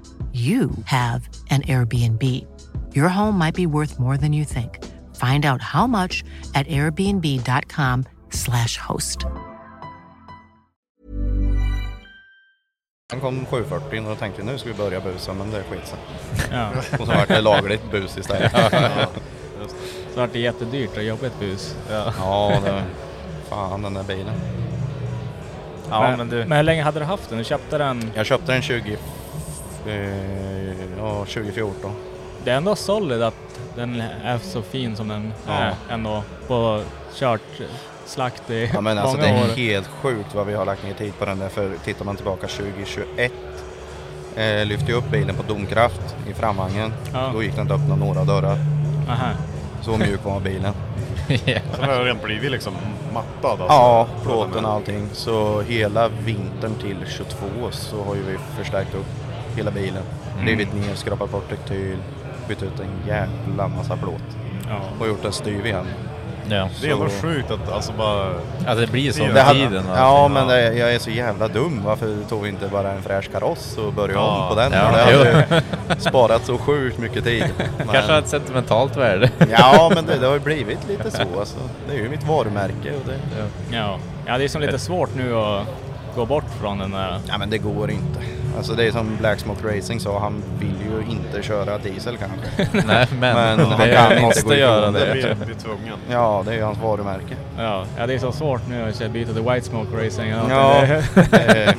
you have an Airbnb. Your home might be worth more than you think. Find out how much at airbnb.com/slash host. Sen kom 740 och tänkte nu ska vi börja busa men det skit sig. Ja. Och så vart det lagligt bus istället. Så vart det jättedyrt och jobbigt bus. Ja. ja, det, fan den där bilen. Ja, men du... Men hur länge hade du haft den? Du köpte den? Jag köpte den 20, eh, ja, 2014. det är ändå solid att den är så fin som den Ja. är ändå. På kört slakt i Ja men alltså många det är år. helt sjukt vad vi har lagt ner tid på den där. För tittar man tillbaka 2021 eh, lyfte jag upp bilen på domkraft i framvagnen. Ja. Då gick den inte att öppna några dörrar. Aha. Så mjuk var bilen. Sen har den blivit liksom mattad alltså. Ja, plåten och allting. Så hela vintern till 22 så har ju vi förstärkt upp hela bilen. Mm. Rivit ner, skrapat bort rektyl, bytt ut en jävla massa plåt. Ja. Och gjort den styv igen. Ja. Det är ändå Så- sjukt att alltså bara... Alltså det blir så Det med hade- tiden. och Ja, allting. men det, jag är så jävla dum. Varför tog vi inte bara en fräsch kaross och började Ja. om på den? Ja, det hade sparat så sjukt mycket tid. Men- Kanske ett sentimentalt värde. Ja, men det, det har ju blivit lite så. Alltså. Det är ju mitt varumärke. Och det, Ja. ja, det är som lite svårt nu att gå bort från den där. ja, men det går inte. Alltså det är som Black Smoke Racing sa, han vill ju inte köra diesel kanske. Nej, men, Men det han kan inte måste gå göra det. Det blir, blir tvungen. Ja, det är ju hans varumärke. Ja, ja, det är så svårt nu att byta till White Smoke Racing. Ja, eh,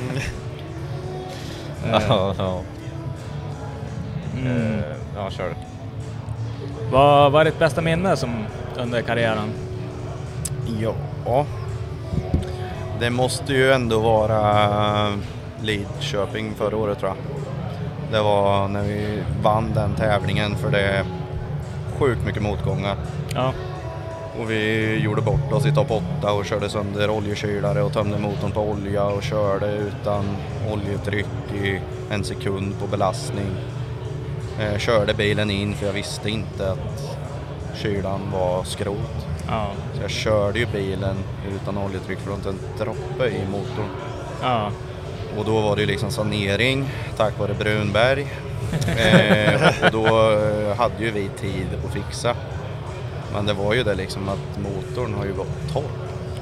Ja, ja. Mm. Eh, ja, kör. Vad vad är ditt bästa minne som under karriären? ja, det måste ju ändå vara Lidköping förra året tror jag. Det var när vi vann den tävlingen för det är sjukt mycket motgångar. Ja, Och vi gjorde bort oss i topp 8 och körde sönder oljekylare och tömde motorn på olja och körde utan oljetryck i en sekund på belastning. Eh, körde bilen in för jag visste inte att kylan var skrot. ja, Så jag körde ju bilen utan oljetryck för att inte en droppe i motorn. ja. Och då var det liksom sanering tack vare Brunberg. eh, och då eh, hade ju vi tid att fixa. Men det var ju det liksom att motorn har ju gått torr.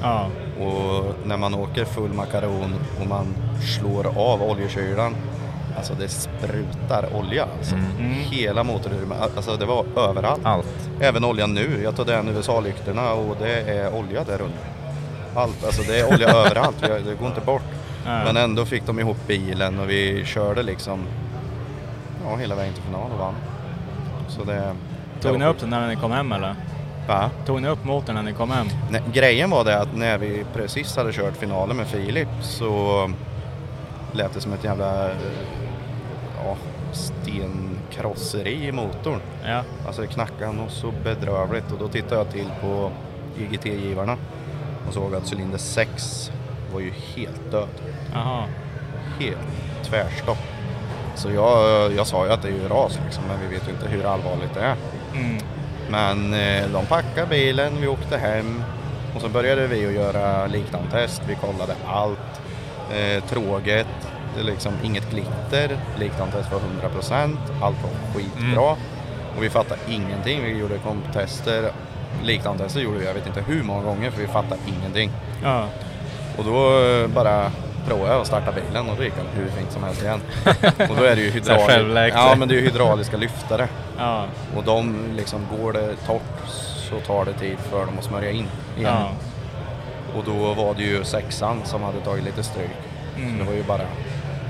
ja. Och när man åker full makaron och man slår av oljekylan, alltså det sprutar olja. Alltså. Mm. Hela motorn, alltså det var överallt. Allt. Även oljan nu. Jag tar den USA-lyktorna och det är olja där under. Allt, alltså det är olja överallt. Det går inte bort. Nej. Men ändå fick de ihop bilen och vi körde liksom ja, hela vägen till final och vann. Så det... Tog ni upp den när ni kom hem eller? Va? Tog ni upp motorn när ni kom hem? Nej, grejen var det att när vi precis hade kört finalen med Filip så lät det som ett jävla ja, stenkrosseri i motorn. Ja. Alltså det knackade något så bedrövligt och då tittade jag till på IGT-givarna och såg att cylinder 6 var ju helt död. Jaha. Helt tvärstopp. Så jag, jag sa ju att det är ju ras liksom, men vi vet ju inte hur allvarligt det är. Mm. Men eh, de packade bilen, vi åkte hem och så började vi att göra liknantest. Vi kollade allt. Eh, tråget, liksom inget glitter. Liktantest var 100%. Allt var skitbra. Och vi fattade ingenting. Vi gjorde komptester. Liktantester gjorde vi jag vet inte hur många gånger för vi fattade ingenting. Ja. Och då eh, bara provade jag att starta bilen och då gick den hur fint som helst igen. och då är det ju hydrauliska, ja, men det är ju hydrauliska lyftare. Ja. Och de liksom, går det torrt så tar det tid för dem att smörja in igen. Ja. Och då var det ju sexan som hade tagit lite stryk. Mm. Så det var ju bara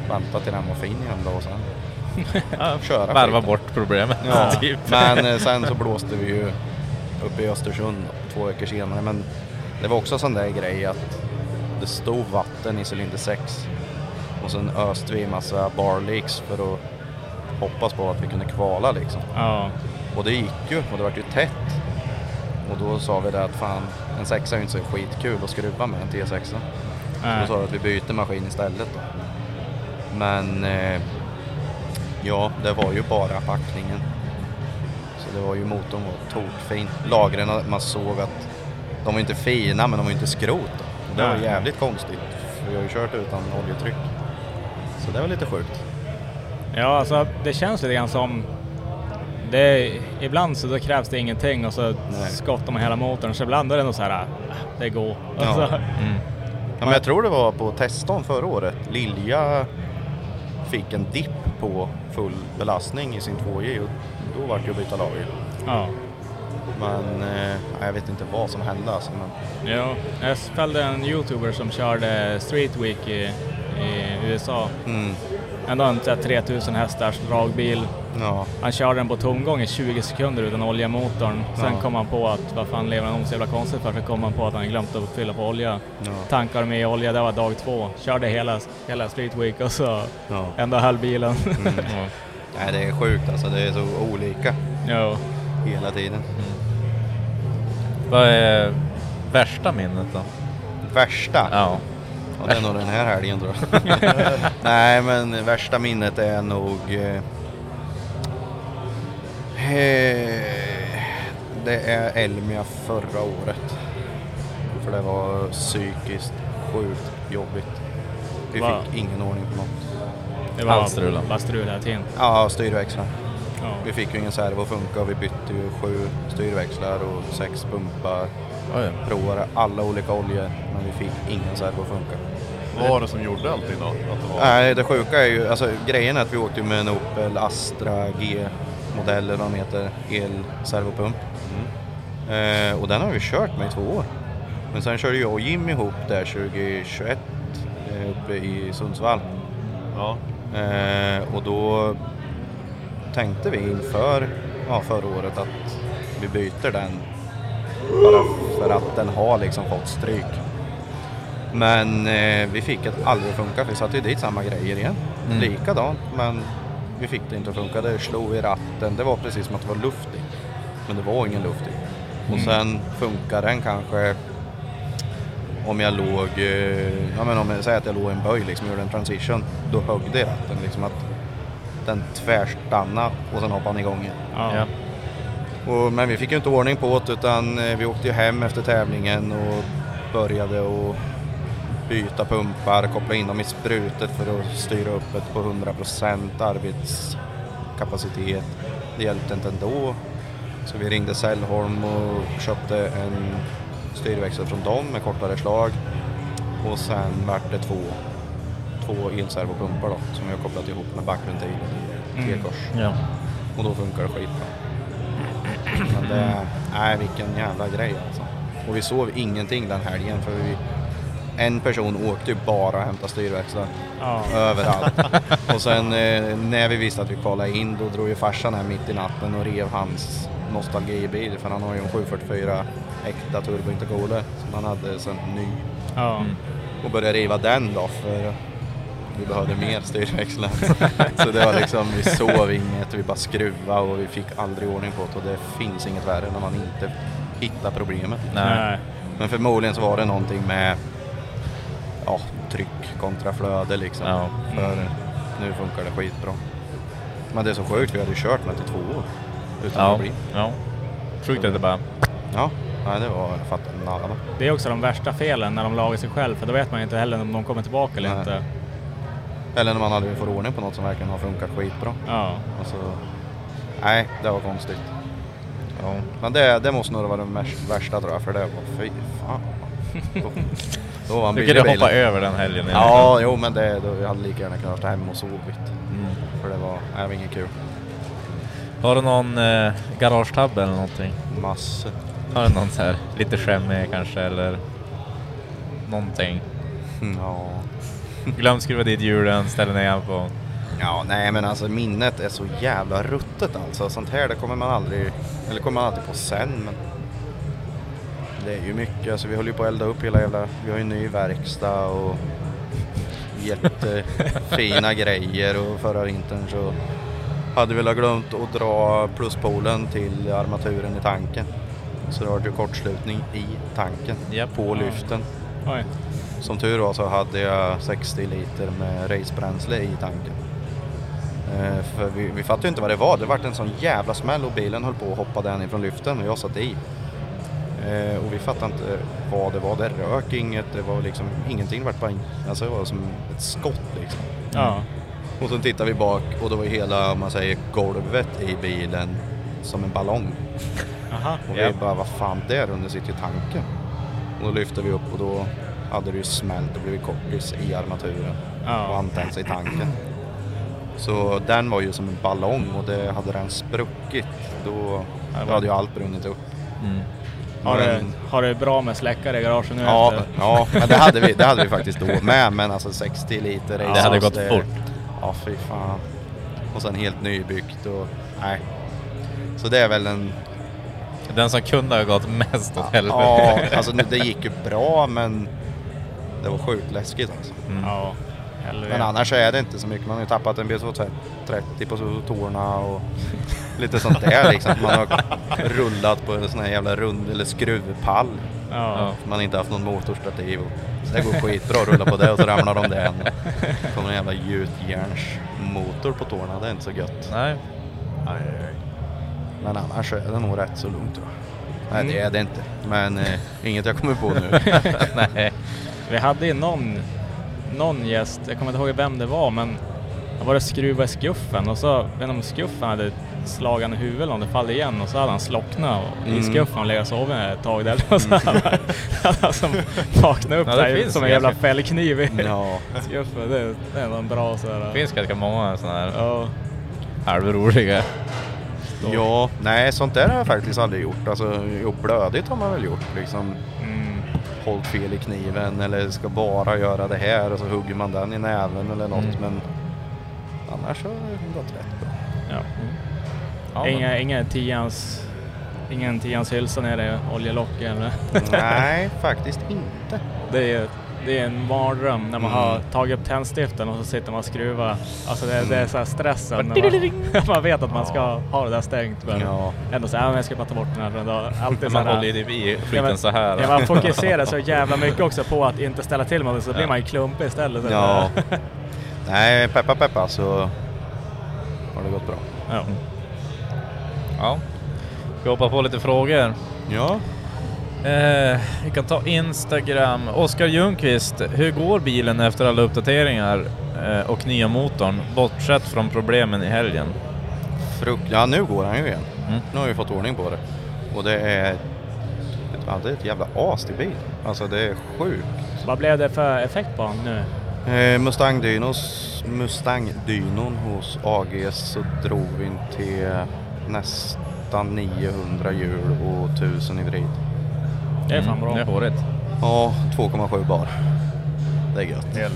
vänta till den var fin igen då och sen köra Varva bort problemet. Ja, typ. men eh, sen så blåste vi ju uppe i Östersund två veckor senare. Men det var också en sån där grej att det stod vatten i cylinder 6 och sen öste vi en massa bar leaks för att hoppas på att vi kunde kvala liksom. Ja. Och det gick ju och det var ju tätt. Och då sa vi det att fan, en sexa är ju inte så skitkul att skruva med en T6. Så Nej. då sa vi att vi byter maskin istället då. Men eh, ja, det var ju bara packningen. Så det var ju motorn var tokfin. Lagren, man såg att de var inte fina men de var inte skrot. Då. Det var jävligt konstigt. För vi har ju kört utan oljetryck. Så det var lite sjukt. Ja, alltså det känns lite grann som... Det är, ibland så krävs det ingenting och så Nej. skottar man hela motorn. Så ibland är det nog så här, ah, det går. Ja. Alltså, Mm. Ja, men jag tror det var på testan förra året. Lilja fick en dipp på full belastning i sin 2J och då var det att byta lager. ja. Men eh, jag vet inte vad som hände alltså. Men, Ja, jag följde en youtuber som körde Street Week i, i USA mm, ändå en så här 3000 hästars dragbil. Ja. Han körde den på tomgång i 20 sekunder utan olja i motorn. Sen Ja. kom han på att vad fan lever han så jävla konstigt för? Så kom han på att han glömt att fylla på olja. Ja. Tankade med olja, det var dag två. Körde hela, hela Street Week och så Ja. ändå höll bilen. Mm. Nej, det är sjukt alltså. Det är så olika jo. hela tiden. Vad är värsta minnet då? Värsta? Ja. Ja, det är nog den här helgen tror jag. Nej, men värsta minnet är nog... Eh, eh, det är Elmia förra året. För det var psykiskt sjukt jobbigt. Vi Va? fick ingen ordning på något. Det var strulade. bara strul hela tiden. Ja, styrväxlar. Ja. Vi fick ju ingen servo att funka och vi bytte ju sju styrväxlar och sex pumpar. Oj. Provade alla olika oljor men vi fick ingen servo att funka. Vad var det som gjorde allting då? Att det var... Nej, det sjuka är ju, alltså grejen är att vi åkte med en Opel Astra G-modell eller vad den heter, el-servopump. Eh, och den har vi kört med i två år. Men sen körde jag och Jim ihop där 2021 eh, uppe i Sundsvall. Ja. Eh, och då tänkte vi inför ja, förra året att vi byter den bara för att den har liksom fått stryk. Men eh, vi fick det aldrig att funka vi satte ju dit samma grejer igen. Mm. Likadant men vi fick det inte att funka. Det slog i ratten. Det var precis som att det var luft i. Men det var ingen luft i. Och Mm. sen funkar den kanske om jag låg, eh, ja men om jag säger att jag låg i en böj liksom, gjorde en transition, då högg det i ratten liksom att den tvärstannade och sen hoppade den igång igen. Ja. Ja. Och, men vi fick ju inte ordning på det utan eh, vi åkte ju hem efter tävlingen och började att byta pumpar, koppla in dem i sprutet för att styra upp det på 100% arbetskapacitet. Det hjälpte inte ändå. Så vi ringde Sällholm och köpte en styrväxel från dem med kortare slag. Och sen vart det två, två elservopumpar då som har kopplat ihop med backventilen i Mm. T-kors. Ja. Och då funkar det skitbra. Men det, nej vilken jävla grej alltså. Och vi sov ingenting den helgen för vi, en person åkte ju bara och hämtade styrväxlar. Ja. Överallt. och sen eh, när vi visste att vi kvalade in då drog ju farsan här mitt i natten och rev hans nostalgibil för han har ju en 744 äkta turbo intercooler som han hade sen ny. Ja. Och började riva den då för vi behövde mer styrväxlar. så det var liksom, vi sov inget, vi bara skruvade och vi fick aldrig ordning på det och det finns inget värre när man inte hittar problemet. Nej. Men förmodligen så var det någonting med ja, tryck kontra flöde liksom. Ja. För nu funkar det skitbra. Men det är så sjukt, vi hade ju kört med det i två år. Utan Ja. bli. ja. Sjukt att det bara... Ja, nej, det var, jag fattar nada. Det är också de värsta felen när de lagar sig själv för då vet man ju inte heller om de kommer tillbaka eller Nej. inte. Eller när man aldrig får ordning på något som verkligen har funkat skitbra. Ja. Alltså, nej, det var konstigt. Ja. Men det, det måste nog vara det värsta tror jag, för det var fy fan. Då, då var man Du kunde hoppa över den helgen. Ja, jo men det, då, jag hade lika gärna kunnat vara hemma och sovit. Mm. För det var, nej, det var inget kul. Har du någon eh, garagetabbe eller någonting? Massor. Har du någon så här lite skämmig kanske eller någonting? Ja. Glömt skruva dit hjulen, ställer ner igen på... Ja, nej men alltså minnet är så jävla ruttet alltså. Sånt här det kommer man aldrig, eller kommer man alltid på sen men det är ju mycket, alltså vi håller ju på att elda upp hela jävla, vi har ju ny verkstad och jättefina grejer och förra vintern så hade vi väl glömt att dra pluspolen till armaturen i tanken. Så det var ju kortslutning i tanken Japp. på lyften. Oj. Som tur var så hade jag 60 liter med racebränsle i tanken. Eh, för vi, vi fattade ju inte vad det var. Det vart en sån jävla smäll och bilen höll på att hoppa den ifrån lyften och jag satt i. Eh, och vi fattade inte vad det var. Det rök inget, det var liksom ingenting. Det, vart bara, alltså det var som ett skott liksom. Ja. Och så tittade vi bak och då var hela, om man säger, golvet i bilen som en ballong. Aha. Och vi bara, vad fan, där under sitter ju tanken. Och då lyfte vi upp och då hade det ju smält och blivit kortis i armaturen och Ja. antänt sig i tanken. Så den var ju som en ballong och det hade den spruckit då, då hade ju allt brunnit upp. Mm. Har, du, Men- har du bra med släckare i garaget nu Ja, efter? ja men det hade, vi, det hade vi faktiskt då med men alltså 60 liter Det hade gått fort. Ja, fy fan. Och sen helt nybyggt och nej. Så det är väl en... Den som kunde ha gått mest åt helvete. Ja, alltså det gick ju bra men det var sjukt läskigt alltså. Mm. Ja. Men annars är det inte så mycket. Man har ju tappat en B230 på tårna och lite sånt där liksom. Man har rullat på en sån här jävla rund eller skruvpall. Ja. Man inte haft någon motorstativ. Och, så det går skitbra att rulla på det och så ramlar de där. Kommer en jävla gjutjärnsmotor på tårna. Det är inte så gött. Nej. Men annars är det nog rätt så lugnt tror jag. Nej det Mm. är det inte. Men eh, inget jag kommer på nu. Nej. Vi hade ju någon, någon gäst, jag kommer inte ihåg vem det var, men han var det skruva i skuffen och så, jag vet inte om skuffen hade slagit han i huvudet eller om det faller igen och så hade han slocknat och i Mm. skuffen och legat och sovit ett tag där. Och så hade han alltså vaknat upp Ja, det där finns som en jävla fällkniv i Ja. skuffen. Det, det är nog en bra sådär. Det finns ganska många sådana här Ja. halvroliga. Ja, nej sånt där har jag faktiskt aldrig gjort. Alltså, jo, blödigt har man väl gjort liksom. Mm. Hållit fel i kniven eller ska bara göra det här och så hugger man den i näven eller något. Mm. Men annars har det gått rätt bra. Ja. Ja, Inga, ingen tians, ingen tians hylsa nere i oljelocket eller? nej, faktiskt inte. Det är, det är en mardröm när man Mm. har tagit upp tändstiften och så sitter man och skruvar. Alltså det, det är så här stressen. Bara När man, man vet att man ska ha det där stängt. Men Ja. ändå så här, "Ja, men jag ska bara ta bort den här. Men då, alltid så Man här, håller i Ja, skiten men- så här. Ja, man fokuserar så jävla mycket också på att inte ställa till med det så blir Ja. man ju klumpig istället. Så Ja. Nej, peppa peppa så har det gått bra. ja. Ja. Ska hoppa på lite frågor. Ja. Eh, vi kan ta Instagram. Oskar Ljungqvist, hur går bilen efter alla uppdateringar eh, och nya motorn? Bortsett från problemen i helgen. Frukt, ja nu går han ju igen. Mm. Nu har vi fått ordning på det. Och det är, ja, det är ett jävla as till bil. Alltså det är sjukt. Vad blev det för effekt på honom nu? Eh, Mustang Dynos, Mustang Dynon hos AGS så drog vi in till nästan 900 hjul och 1000 i vrid. Det är fan bra. Det är hårigt. Ja, 2,7 bar. Det är gött. Det är-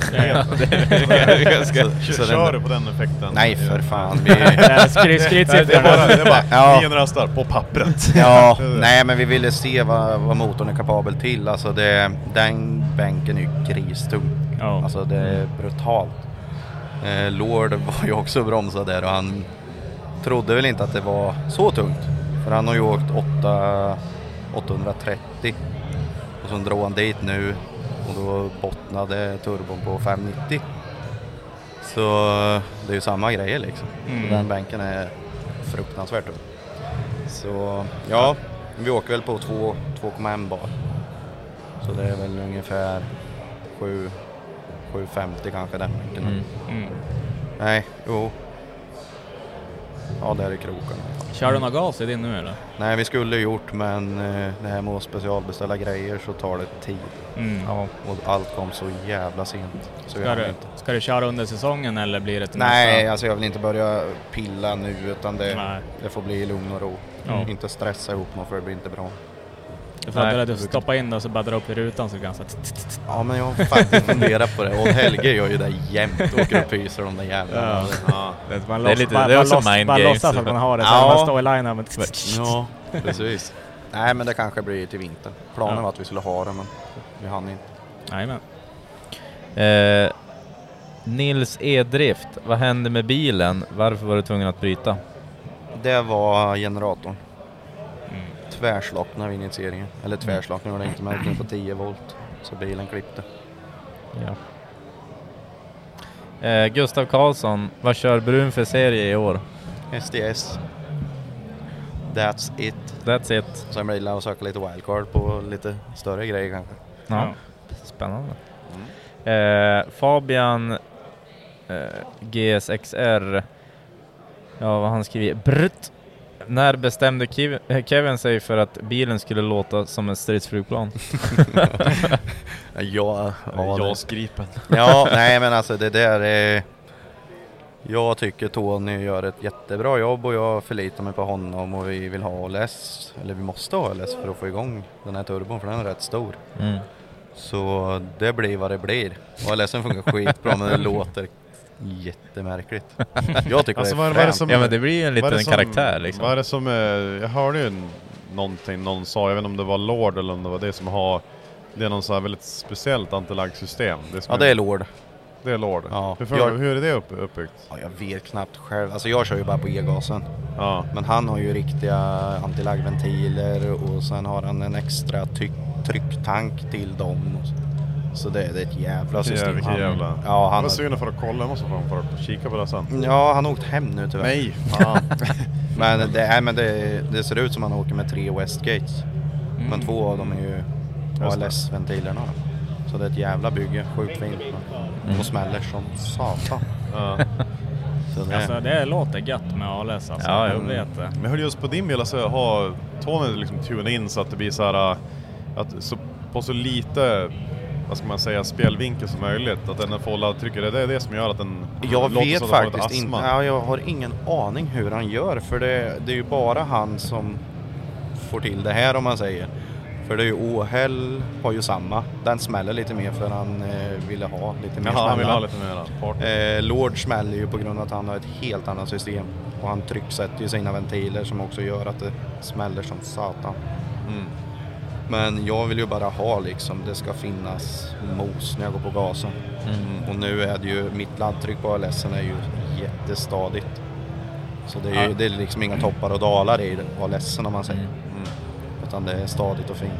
Kör du på den effekten? Nej för fan. Vi, Nej, skrytsiffrorna. det är bara, det är bara Ja. 900 hästar på pappret. ja, nej men vi ville se vad, vad motorn är kapabel till. Alltså det, den bänken är ju gristung. Ja. Alltså det är brutalt. Eh, Lord var ju också bromsad där och han trodde väl inte att det var så tungt. För han har ju åkt 8, 830 och så drog han dit nu och då bottnade turbon på 590. Så det är ju samma grejer liksom. Mm. Den bänken är fruktansvärt tung. Så ja, vi åker väl på 2 2,1 bar. Så det är väl ungefär 7 750 kanske den bänken. Mm. Mm. Nej, jo. Ja, där är krokarna. Kör du någon gas i din nu eller? Nej, vi skulle gjort men eh, det här med att specialbeställa grejer så tar det tid. Mm. Ja. Och allt kom så jävla sent. Så Ska, du, inte. ska du köra under säsongen eller blir det till Nej, nästa? alltså jag vill inte börja pilla nu utan det, det får bli i lugn och ro. Ja. Inte stressa ihop något för det blir inte bra. För att Nej. du stoppar in det och så bara drar upp i rutan så ganska... Ja men jag har faktiskt funderat på det och Helge gör ju det jämt, åker och pyser de där jävlarna. Ja. Ja. Man Det är lite- det är också loss- mind Bara games. låtsas att man har det, så Ja. man står i line men... Ja, precis. Nej men det kanske blir till vintern. Planen Ja. var att vi skulle ha det men vi hann inte. Jajamän. Eh, Nils Edrift, vad hände med bilen? Varför var du tvungen att bryta? Det var generatorn. Mm. Tvärslocknade vid initieringen. Eller tvärslocknade var det inte, men gick på 10 volt. Så bilen klippte. Ja. Eh, Gustav Karlsson, vad kör Brun för serie i år? SDS. That's it. That's it. Sen blir det att söka lite wildcard på lite större grejer kanske. Ja. Spännande. Eh, Fabian eh, GSXR, ja vad han skriver, Brutt. När bestämde eh, Kevin sig för att bilen skulle låta som ett stridsflygplan? Ja, ja, det- JAS-gripen. ja, nej men alltså det där är... Jag tycker Tony gör ett jättebra jobb och jag förlitar mig på honom och vi vill ha LS, eller vi måste ha LS för att få igång den här turbon för den är rätt stor. Mm. Så det blir vad det blir. Och LSen funkar skitbra men det låter jättemärkligt. Jag tycker Alltså det är är det som... Ja, men det blir ju en liten det karaktär, liksom. Vad är det som, eh, jag hörde ju någonting någon sa, jag vet inte om det var Lord eller om det var det som har, det är någon så här väldigt speciellt antilaggsystem. Det som Ja det är Lord. Det är Lord. Ja. Hur, för, Jag- hur är det upp, uppbyggt? Ja, jag vet knappt själv. Alltså jag kör ju bara på e-gasen. Ja. Men han har ju riktiga antilaggventiler och sen har han en extra tryck, trycktank till dem. och så. Så det, det är ett jävla system. Vilken Han- jävla... Ja, Jag han, var sugen för att kolla, jag måste fan få kika på det sen. ja, han har åkt hem nu tyvärr. Nej, fan. Men, det, nej, men det, det ser ut som han åker med tre Westgates. Men två av dem är ju. ALS-ventilerna. Så det är ett jävla bygge, sjukt fint. Och smäller som satan. Ja. Det, Alltså det låter gött med ALS alltså. Ja, jag vet det. Men hur just på din bil, alltså, har Tony liksom tunat in så att det blir så här äh, att så, på så lite vad ska man säga, spelvinkel som möjligt? Att den får hålla trycket, det är det som gör att den Jag vet faktiskt inte, ja, jag har ingen aning hur han gör för det, det är ju bara han som får till det här om man säger. För det är ju Åhäll har ju samma, den smäller lite mer för han eh, ville ha lite mer Jaha, han vill smälla. ha lite mer. Eh, Lord smäller ju på grund av att han har ett helt annat system och han trycksätter ju sina ventiler som också gör att det smäller som satan. Mm. Men jag vill ju bara ha liksom, det ska finnas mos när jag går på gasen. Och nu är det ju, mitt laddtryck på ALS är ju jättestadigt. Så det är, ju, Ja. det är liksom inga toppar och dalar i ALS om man säger. Mm. Utan det är stadigt och fint.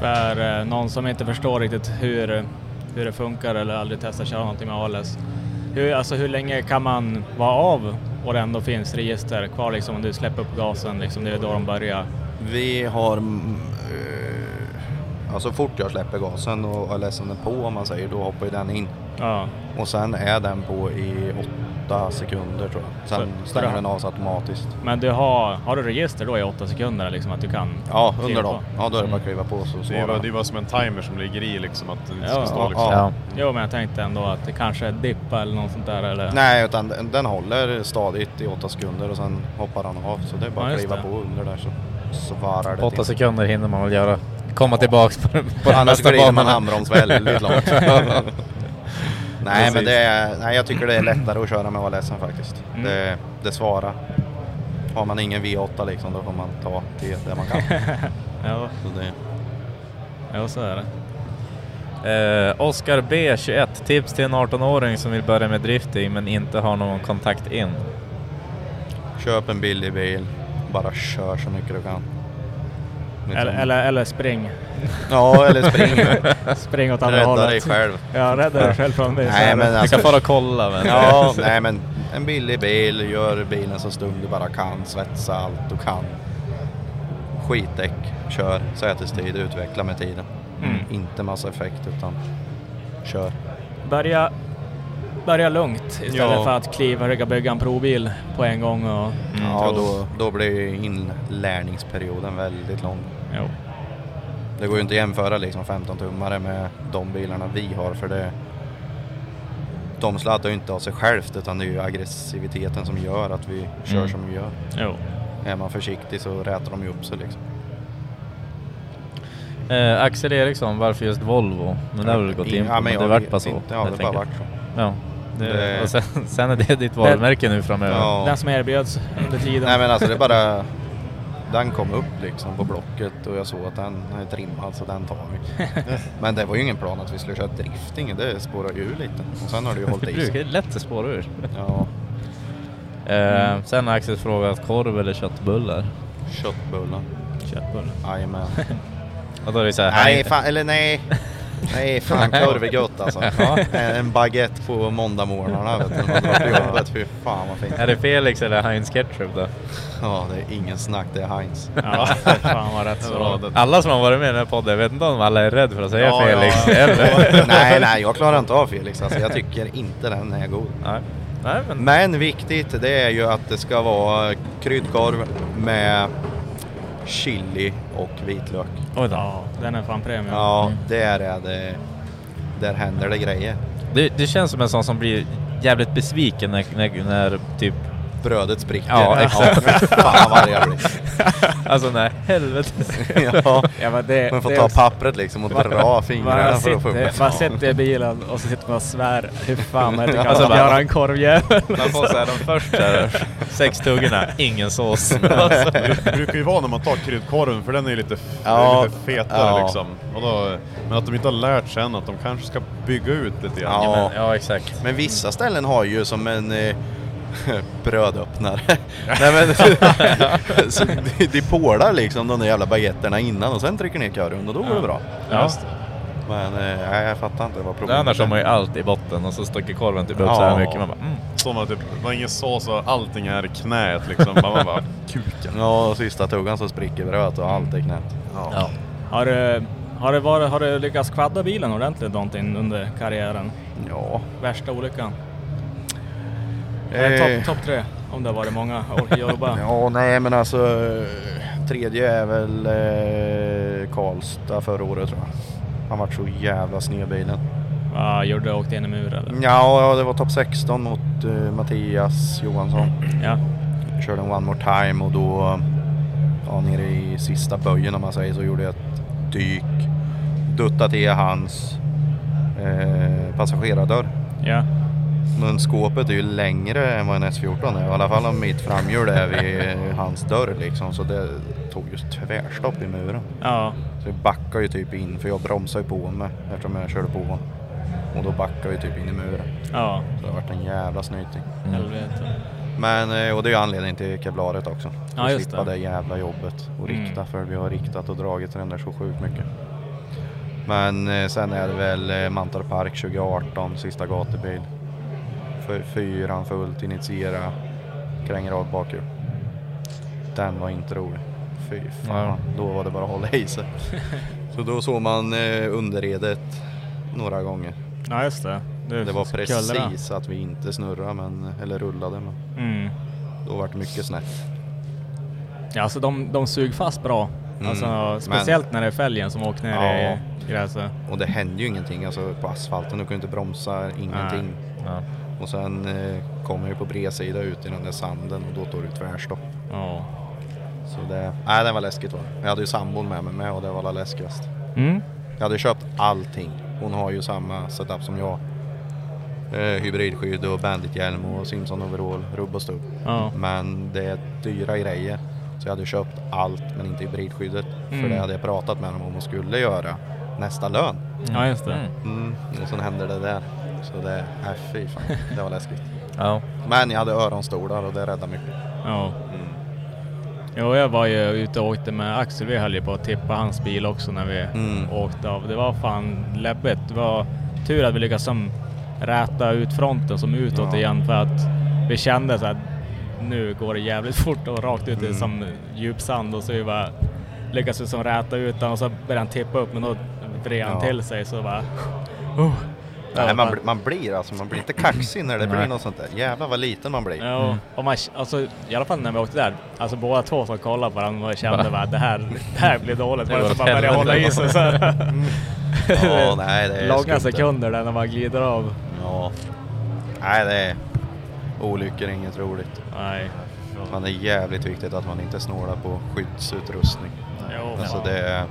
För eh, någon som inte förstår riktigt hur, hur det funkar eller aldrig testat köra någonting med ALS. Hur, alltså hur länge kan man vara av och det ändå finns register kvar liksom om du släpper upp gasen liksom, det är då de börjar? Vi har, mm, eh, alltså fort jag släpper gasen och är på om man säger, då hoppar ju den in. Ja, Och sen är den på i åtta sekunder tror jag. Sen Så- stänger så- den av sig automatiskt. men du har, har du register då i åtta sekunder liksom att du kan? Ja, under dem. Ja, då är det bara att kliva på så Det är, svarar bara, den. det är bara som en timer som ligger i liksom, att det inte ska Ja, stå ja, liksom. ja. Jo men jag tänkte ändå att det kanske är dippa eller något sånt där eller? Nej, utan den, den håller stadigt i åtta sekunder och sen hoppar han av. Så det är bara Ja, att kliva det. på under där så svarar det Åtta till. sekunder hinner man väl göra. Komma tillbaks på, på Annars nästa glider man handbroms väldigt långt. Nej, Precis. men det är, nej, jag tycker det är lättare att köra med ALSen faktiskt. Mm. Det, det svarar. Har man ingen V8 liksom, då får man ta till det man kan. Ja, Så det, ja så är det. Eh, Oscar B 21, tips till en 18-åring som vill börja med drifting men inte har någon kontakt in. köp en billig bil, bara kör så mycket du kan. Liksom. Eller, eller, eller spring. Ja, eller spring. Spring åt andra Rädda hållet. dig själv. Ja, rädda dig själv från mig. så Nej, men Du alltså, kan fara och kolla men... Ja, nej men en billig bil, gör bilen så stum du bara kan, svetsa allt du kan. Skitdäck, kör, sätestid, utveckla med tiden. Mm. Inte massa effekt utan kör. Börja, börja lugnt istället Ja. för att kliva och bygga en provbil på en gång. Och, Ja, då, då blir inlärningsperioden väldigt lång. Jo. Det går ju inte att jämföra liksom 15-tummare med de bilarna vi har för det de sladdar ju inte av sig självt utan det är ju aggressiviteten som gör att vi kör Mm. som vi gör. Jo. Är man försiktig så rätar de ju upp sig liksom. Eh, Axel Eriksson, varför just Volvo? Men det har väl gått in på, Ja, men det vart bara så. inte. Ja, det bara varit så. Ja. Det, Det- Och sen, sen är det ditt varumärke nu framöver. Ja. Den som erbjöds under tiden. Nej men alltså det är bara... Den kom upp liksom på blocket och jag såg att den är trimmad så den tar vi. men det var ju ingen plan att vi skulle köra drifting, det spårar ju ur lite. Och sen har det ju hållit Det i sig. lätt att spåra ur. Ja, Eh, sen har Axel frågat korv eller köttbullar. köttbullar. Köttbullar. Jajamän. Och då är det så här, Nej nej, fan, eller nej. Nej fan korv är gott alltså. En baguette på måndagmorgnarna vet du, man drar till jobbet. Fy fan vad fint. Är det Felix eller Heinz Ketchup då? Ja, det är ingen snack, det är Heinz. Ja, fan vad rätt så. Ja, Alla som har varit med i den här podden, jag vet inte om alla är rädda för att säga Ja, Felix. ja. Eller? nej, nej, jag klarar inte av Felix alltså. Jag tycker inte den är god. nej. nej, men Men viktigt det är ju att det ska vara kryddkorv med chili och vitlök. Oj då. Ja, den är fan premium. Ja, där är det. Där händer det grejer. Det, det känns som en sån som blir jävligt besviken när, när, när typ brödet spricker. Ja, exakt. fy fan vad arg jag blir. Alltså nej, helvete. ja. Ja, men det, Man får det ta också- pappret liksom och dra fingrarna Man för att få upp sitter, det. man sitter i bilen och så sitter man och svär. Hur fan heter Alltså, kan bara- göra en korvjävel? Man får säga de första sex tuggorna, ingen sås. Alltså, det brukar ju vara när man tar kryddkorven för den är ju lite, Ja. lite fetare Ja. liksom. Och då, men att de inte har lärt sig än att de kanske ska bygga ut lite grann. Ja. Ja, exakt. Men vissa ställen har ju som en eh, brödöppnare. Nej men, så de, de pålar liksom de där jävla baguetterna innan och sen trycker ner korven och då går det bra. Ja. Just. Men eh, nej, jag fattar inte vad Det problemet annars har man ju allt i botten och så sticker korven typ upp så här Ja. mycket. Man bara, mm. Att det var ingen sås och allting är i knät liksom. Man bara, kuken. Ja, och sista tuggan så spricker brödet och allt är knät. Ja. Har du, har, du varit, har du lyckats kvadda bilen ordentligt någonting under karriären? Ja. Värsta olyckan? Eh. Topp top tre, om det har varit många orkar jobba. Ja, nej men alltså tredje är väl eh, Karlstad förra året tror jag. Han vart så jävla sned bilen. Gjorde du? Åkte in i muren? eller? Ja, det var topp 16 mot eh, Mattias Johansson. Ja. Körde en one more time och då, ja nere i sista böjen om man säger så, gjorde jag ett dyk. Duttade till hans eh, passagerardörr. Ja. Men skåpet är ju längre än vad en S14 är. I alla fall om mitt framhjul är vid hans dörr liksom. Så det tog ju tvärstopp i muren. Ja. Så jag backade ju typ in, för jag bromsade ju på mig eftersom jag körde på honom. Och då backade jag ju typ in i muren. Ja. Så det har varit en jävla snyting. Helvete. Men, eh, och det är ju anledningen till kevlaret också. Ja, Att just slippa det. det jävla jobbet och Mm. rikta, för vi har riktat och dragit den där så sjukt mycket. Men eh, sen är det väl eh, Mantorp Park 2018, sista gatubil. För fyran fullt, initiera, kränger av bakhjul. Den var inte rolig. Fy fan, Ja. då var det bara att hålla i sig. så då såg man eh, underredet några gånger. Ja, just det. Du Det var precis att vi inte snurrade, men, eller rullade. Men Mm. då var det mycket snett. Ja, alltså de, de sug fast bra. Mm. Alltså, speciellt när det är fälgen som åker ner Ja. i gräset. Och det händer ju ingenting alltså på asfalten. Du ju inte bromsa, ingenting. Ja. Och sen eh, kommer jag på bredsida ut i den där sanden och då står det tvärstopp. Ja. Så det, nej det var läskigt var det. Jag hade ju sambon med mig med och det var det läskigast. Mm. Jag hade köpt allting. Hon har ju samma setup som jag. Eh, hybridskydd och bandithjälm och Simpson overall, rubb och stubb. Ja. Men det är dyra grejer. Så jag hade köpt allt men inte hybridskyddet. För Mm. det hade jag pratat med dem om hon skulle göra nästa lön. Ja, just det. Mm. Mm. Och sen hände det där. Så det, nej fy fan, det var läskigt. Ja. Men jag hade öronstolar och det räddade mycket. Ja. Mm. Jo, jag var ju ute och åkte med Axel. Vi höll ju på att tippa hans bil också när vi Mm. åkte av. Det var fan läbbigt. Det var tur att vi lyckades som räta ut fronten som utåt Ja. igen för att vi kände så att nu går det jävligt fort och rakt ut i Mm. som djup sand och så vi bara lyckades vi som räta ut den och så började han tippa upp men då vred han Ja. till sig så bara... Oh. Det Nej, man, blir- man blir alltså, man blir inte kaxig när det blir något sånt där. Jävlar vad liten man blir. Ja, och man, alltså, i alla fall när vi åkte där, alltså båda två som kollade på varandra och kände bara det här, det här blir dåligt. Det Bara bara började hålla i sig så här. Ja, nej, det är Långa det. sekunder där när man glider av. Ja. Nej, det är olyckor inget roligt. Nej. Man är jävligt viktigt att man inte snålar på skyddsutrustning. Jo, Alltså ja. det är,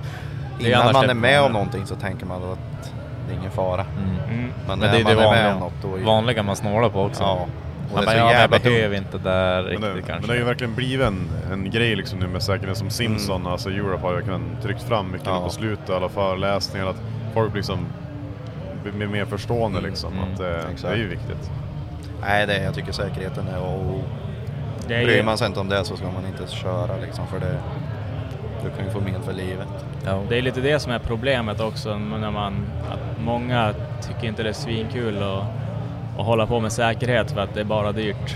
Det är innan man det- är med om någonting så tänker man att det är ingen fara. Mm. Mm. Men, Men det är man det är vanliga, något då vanliga man snålar på också. Ja. Och Man det bara, är så ja, men jag jävla behöver dumt. inte där Men riktigt det, men kanske. det har ju verkligen blivit en, en grej liksom nu med säkerhet som Simpson, Mm. alltså Europe har ju verkligen tryckt fram mycket Ja. på slutet, alla föreläsningar, att folk liksom blir mer förstående Mm. liksom. Mm. Att, eh, det är ju viktigt. Nej, det är, jag tycker säkerheten är och Det är Bryr ju, man sig inte om det så ska man inte köra liksom för det du kan ju få men för livet. Ja. det är lite det som är problemet också, när man, att många tycker inte det är svinkul att, att hålla på med säkerhet för att det är bara dyrt.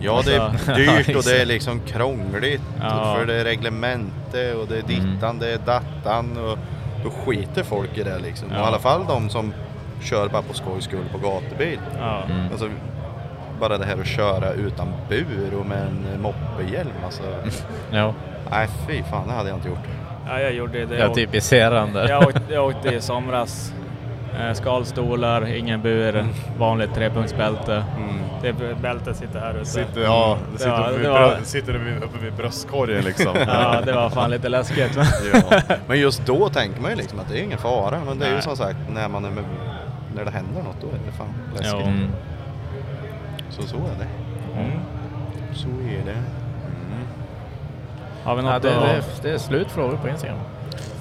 Ja, det är Alltså, dyrt och det är liksom krångligt Ja. för det är reglemente och det är dittan, det är dattan och då skiter folk i det liksom. Och I Ja. alla fall de som kör bara på skojs skull på gatubil. Ja. Mm. Alltså, bara det här att köra utan bur och med en moppehjälm alltså. Ja. Nej fy fan, det hade jag inte gjort. Ja, jag gjorde det. Jag typ där. Jag åkte, jag åkte i somras Eh, skalstolar, ingen bur, vanligt trepunktsbälte. Mm. Det bältet sitter här ute. Sitter, ja, det sitter, Ja, vid det var- sitter uppe vid bröstkorgen liksom. Ja, det var fan lite läskigt. Ja. Men just då tänker man ju liksom att det är ingen fara. Men det är ju Nej. som sagt när man är med, när det händer något då är det fan läskigt. Mm. Så så är det. Mm. Så är det. Har vi Ja, något det, att, det, det är slutfrågor på Instagram.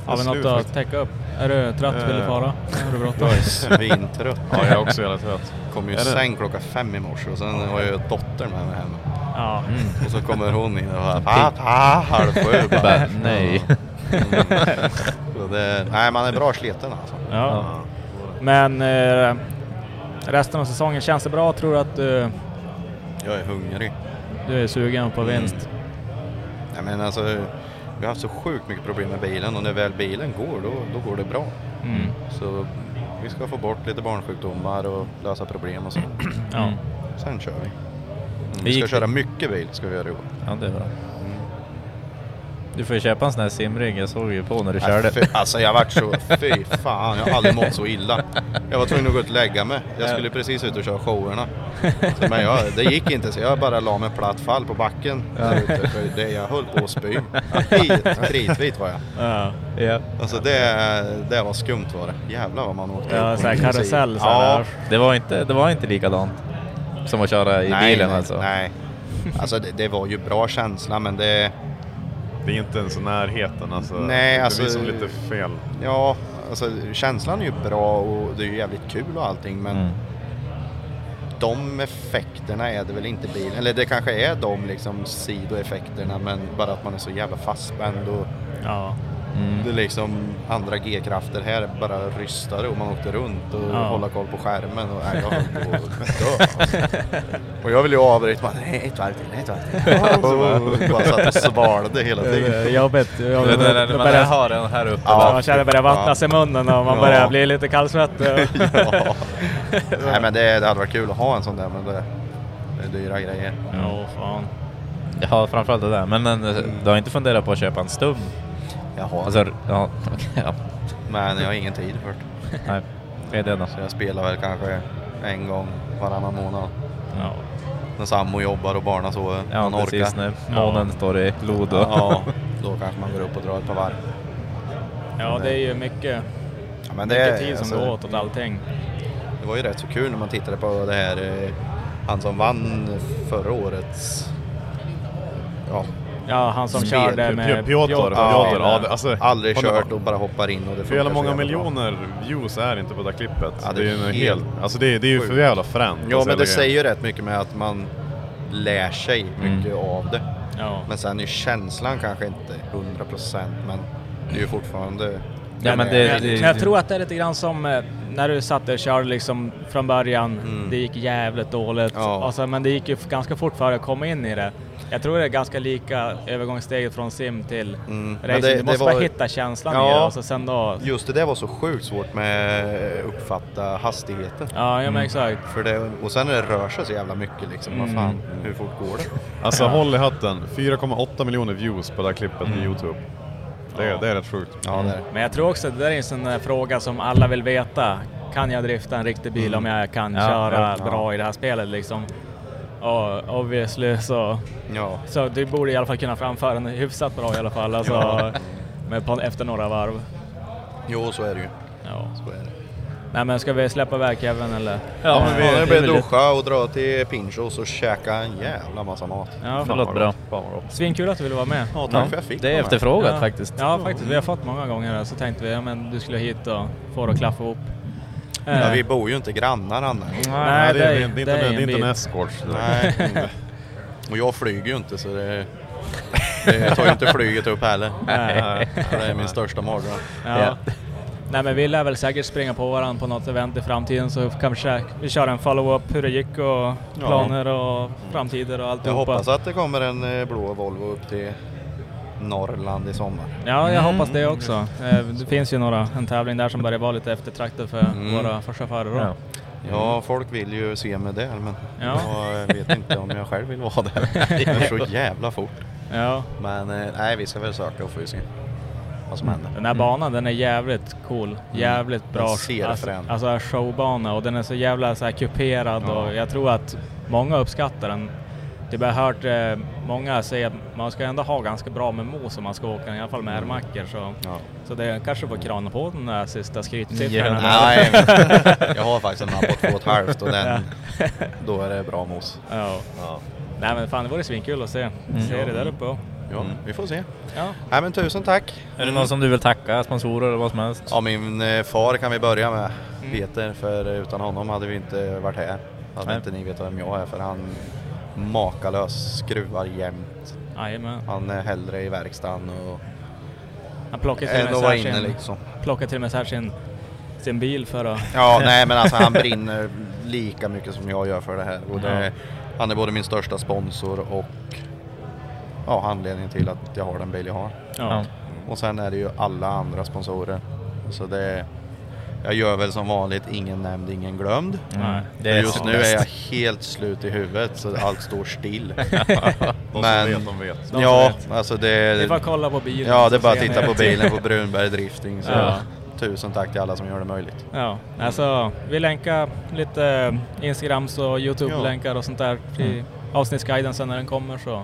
har vi slut något att täcka upp? Är du trött? Vill du Eh, fara? Har du bråttom? Jag är svintrött. Ja, jag är också jävla trött. Kom ju i säng klockan fem i morse och sen har jag ju dotter med mig hem. Ja. Och så kommer hon in och bara pappa halv sju. Bara, nej. Mm. Det, nej man är bra sliten alltså. Ja. Men eh, resten av säsongen, känns det bra? Tror du att du, Jag är hungrig. du är sugen på vinst? Nej, men alltså, vi har haft så sjukt mycket problem med bilen och när väl bilen går då, då går det bra. Mm. Så vi ska få bort lite barnsjukdomar och lösa problem och så. Ja. Sen kör vi. Mm, vi ska köra mycket bil ska vi göra i år. Ja, det är bra. Du får ju köpa en sån här simring, jag såg ju på när du Nej, körde. fy, alltså jag vart så, fy fan, jag har aldrig mått så illa. Jag var tvungen att gå ut och lägga mig. Jag skulle precis ut och köra showerna. Så, men jag, det gick inte så jag bara la mig platt fall på backen där ute. För det, jag höll på att spy. Vit, kritvit var jag. Ja. Ja. Alltså det, det var skumt var det. Jävlar vad man åkte Ja, upp så här karusell så Ja. Det var inte, det var inte likadant som att köra i nej, bilen alltså. Nej. Alltså det, det var ju bra känsla men det, Det är inte ens i närheten alltså. Nej, det alltså- blir som lite fel. ja, alltså känslan är ju bra och det är ju jävligt kul och allting men Mm. de effekterna är det väl inte bilen, eller det kanske är de liksom sidoeffekterna men bara att man är så jävla fastspänd och Ja. Mm. det är liksom andra G-krafter här bara rystade och man åkte runt och Ja. hålla koll på skärmen och nej, jag höll på att dö alltså. Och jag ville ju avbryta, bara, nej ett varv till, ett varv till. Och bara satt och svalde hela Det tiden. jobbigt. Vet, när när man börjar, har den här uppe. Ja. man känner det börjar vattnas i munnen och man Ja. börjar bli lite kallsvettig. ja. Nej men det, det hade varit kul att ha en sån där men det, det är dyra grejer. Ja, fan. Ja, framförallt det där. Men en, du har inte funderat på att köpa en stum? Jag har Alltså, ja, ja. men jag har ingen tid för det. Nej, det är det då. Så jag spelar väl kanske en gång varannan månad. Ja. När sambo jobbar och barnen sover. Ja, man precis. orkar. När månen står i och... Ja, då kanske man går upp och drar ett par varv. ja, det är ju mycket, Ja, men mycket det, tid som alltså, går åt åt allting. Det var ju rätt så kul när man tittade på det här, eh, han som vann förra årets, ja, Ja, han som Spel. körde med Piotr, Ja. Piotr, ja, det- alltså, aldrig kört och bara hoppar in och det För jävla många miljoner views är inte på det där klippet. Ja, det, är ju en helt helt, alltså det, är- det är ju för jävla fränt. Ja men det säger ju rätt mycket med att man lär sig mycket av det. Ja. Men sen är känslan kanske inte 100% men det är ju fortfarande Ja, men det- Men jag, det- men jag tror att det är lite grann som eh, när du satt och körde liksom från början. Mm. Det gick jävligt dåligt. Ja. Alltså, men det gick ju ganska fort för att komma in i det. Jag tror det är ganska lika övergångssteget från sim till Mm. Racing. det- du det måste var- bara hitta känslan Ja. i det och så sen då... Just det där var så sjukt svårt med att uppfatta hastigheten. Ja, ja men exakt. För det, och sen när det rör sig så jävla mycket liksom, vad fan, hur fort går det? Alltså håll i hatten, 4,8 miljoner views på det här klippet på Youtube. Det, är- Ja. det är rätt sjukt. Ja, det är. Men jag tror också att det där är en sån där fråga som alla vill veta. Kan jag drifta en riktig bil om jag kan Ja, köra ja. bra i det här spelet liksom? Och obviously så, Ja. så du borde i alla fall kunna framföra den hyfsat bra i alla fall. Alltså, med på, efter några varv. Jo, så är det ju. Ja. Så är det. Nej men ska vi släppa iväg Kevin eller? Ja, men vi- ja, det det väl duscha och dra till Pinchos och käka en jävla massa mat. Ja, Det låter bra. Svinkul att du ville vara med. Ja, tack Ja, för att jag fick det är efterfrågat ja. faktiskt. Ja faktiskt, vi har fått många gånger så tänkte vi ja, men du skulle hit och få det att klaffa ihop. Ja, Eh, vi bor ju inte grannar annars. Nej, det, är, det är- det, är inte, det är det är en inte en escort. Nej. Och jag flyger ju inte så det, det tar ju inte flyget upp heller. Nej. Det är min största mardröm. Ja. Nej men vi lär väl säkert springa på varandra på något event i framtiden så kanske vi kör en follow-up hur det gick och planer och framtider och Jag alltihopa. hoppas att det kommer en eh, blå Volvo upp till Norrland i sommar. Ja, jag hoppas det också. Eh, Det finns ju några, en tävling där som börjar vara lite eftertraktad för Mm. våra chaufförer. Ja. Ja, folk vill ju se mig där men Ja. jag vet inte om jag själv vill vara där. Det är så jävla fort. Ja. Men eh, nej, vi ska väl söka och vi se. Vad som händer. Den här banan den är jävligt cool, jävligt Den bra. ser alltså, alltså showbana och den är så jävla så här kuperad Ja. och jag tror att många uppskattar den. Det har hört eh, många säga att man ska ändå ha ganska bra med mos om man ska åka, i alla fall med R-mackor. Så, så det kanske får krana på den där sista skrytsiffran. Nej, jag har faktiskt en på två och den, då är det bra mos. Ja. Nej men fan det vore svinkul att se, se det där uppe också. Ja, vi får se. Ja. Nej men tusen tack. Är det någon som du vill tacka? Sponsorer eller vad som helst? Ja, min eh, far kan vi börja med, Mm. Peter, för utan honom hade vi inte varit här. Hade Nej. inte ni vetat vem jag är, för han makalös skruvar jämt. Jajamän. Han är hellre i verkstaden och Han plockar till och med sin, liksom. plockar till och med så här sin, sin bil för att... Ja, nej men alltså han brinner lika mycket som jag gör för det här. Och det, Ja. Han är både min största sponsor och ja, anledningen till att jag har den bil jag har. Ja. Och sen är det ju alla andra sponsorer. Så det, jag gör väl som vanligt, ingen nämnd, ingen glömd. Det är just nu bäst. är jag helt slut i huvudet så allt står still. som vet, de vet. De ja, vet. alltså det... Det är bara att kolla på bilen Ja, det är bara att titta på bilen på Brunberg Drifting. Så Ja. tusen tack till alla som gör det möjligt. Ja, alltså vi länkar lite Instagrams och Youtube-länkar och sånt där till avsnittsguiden sen när den kommer så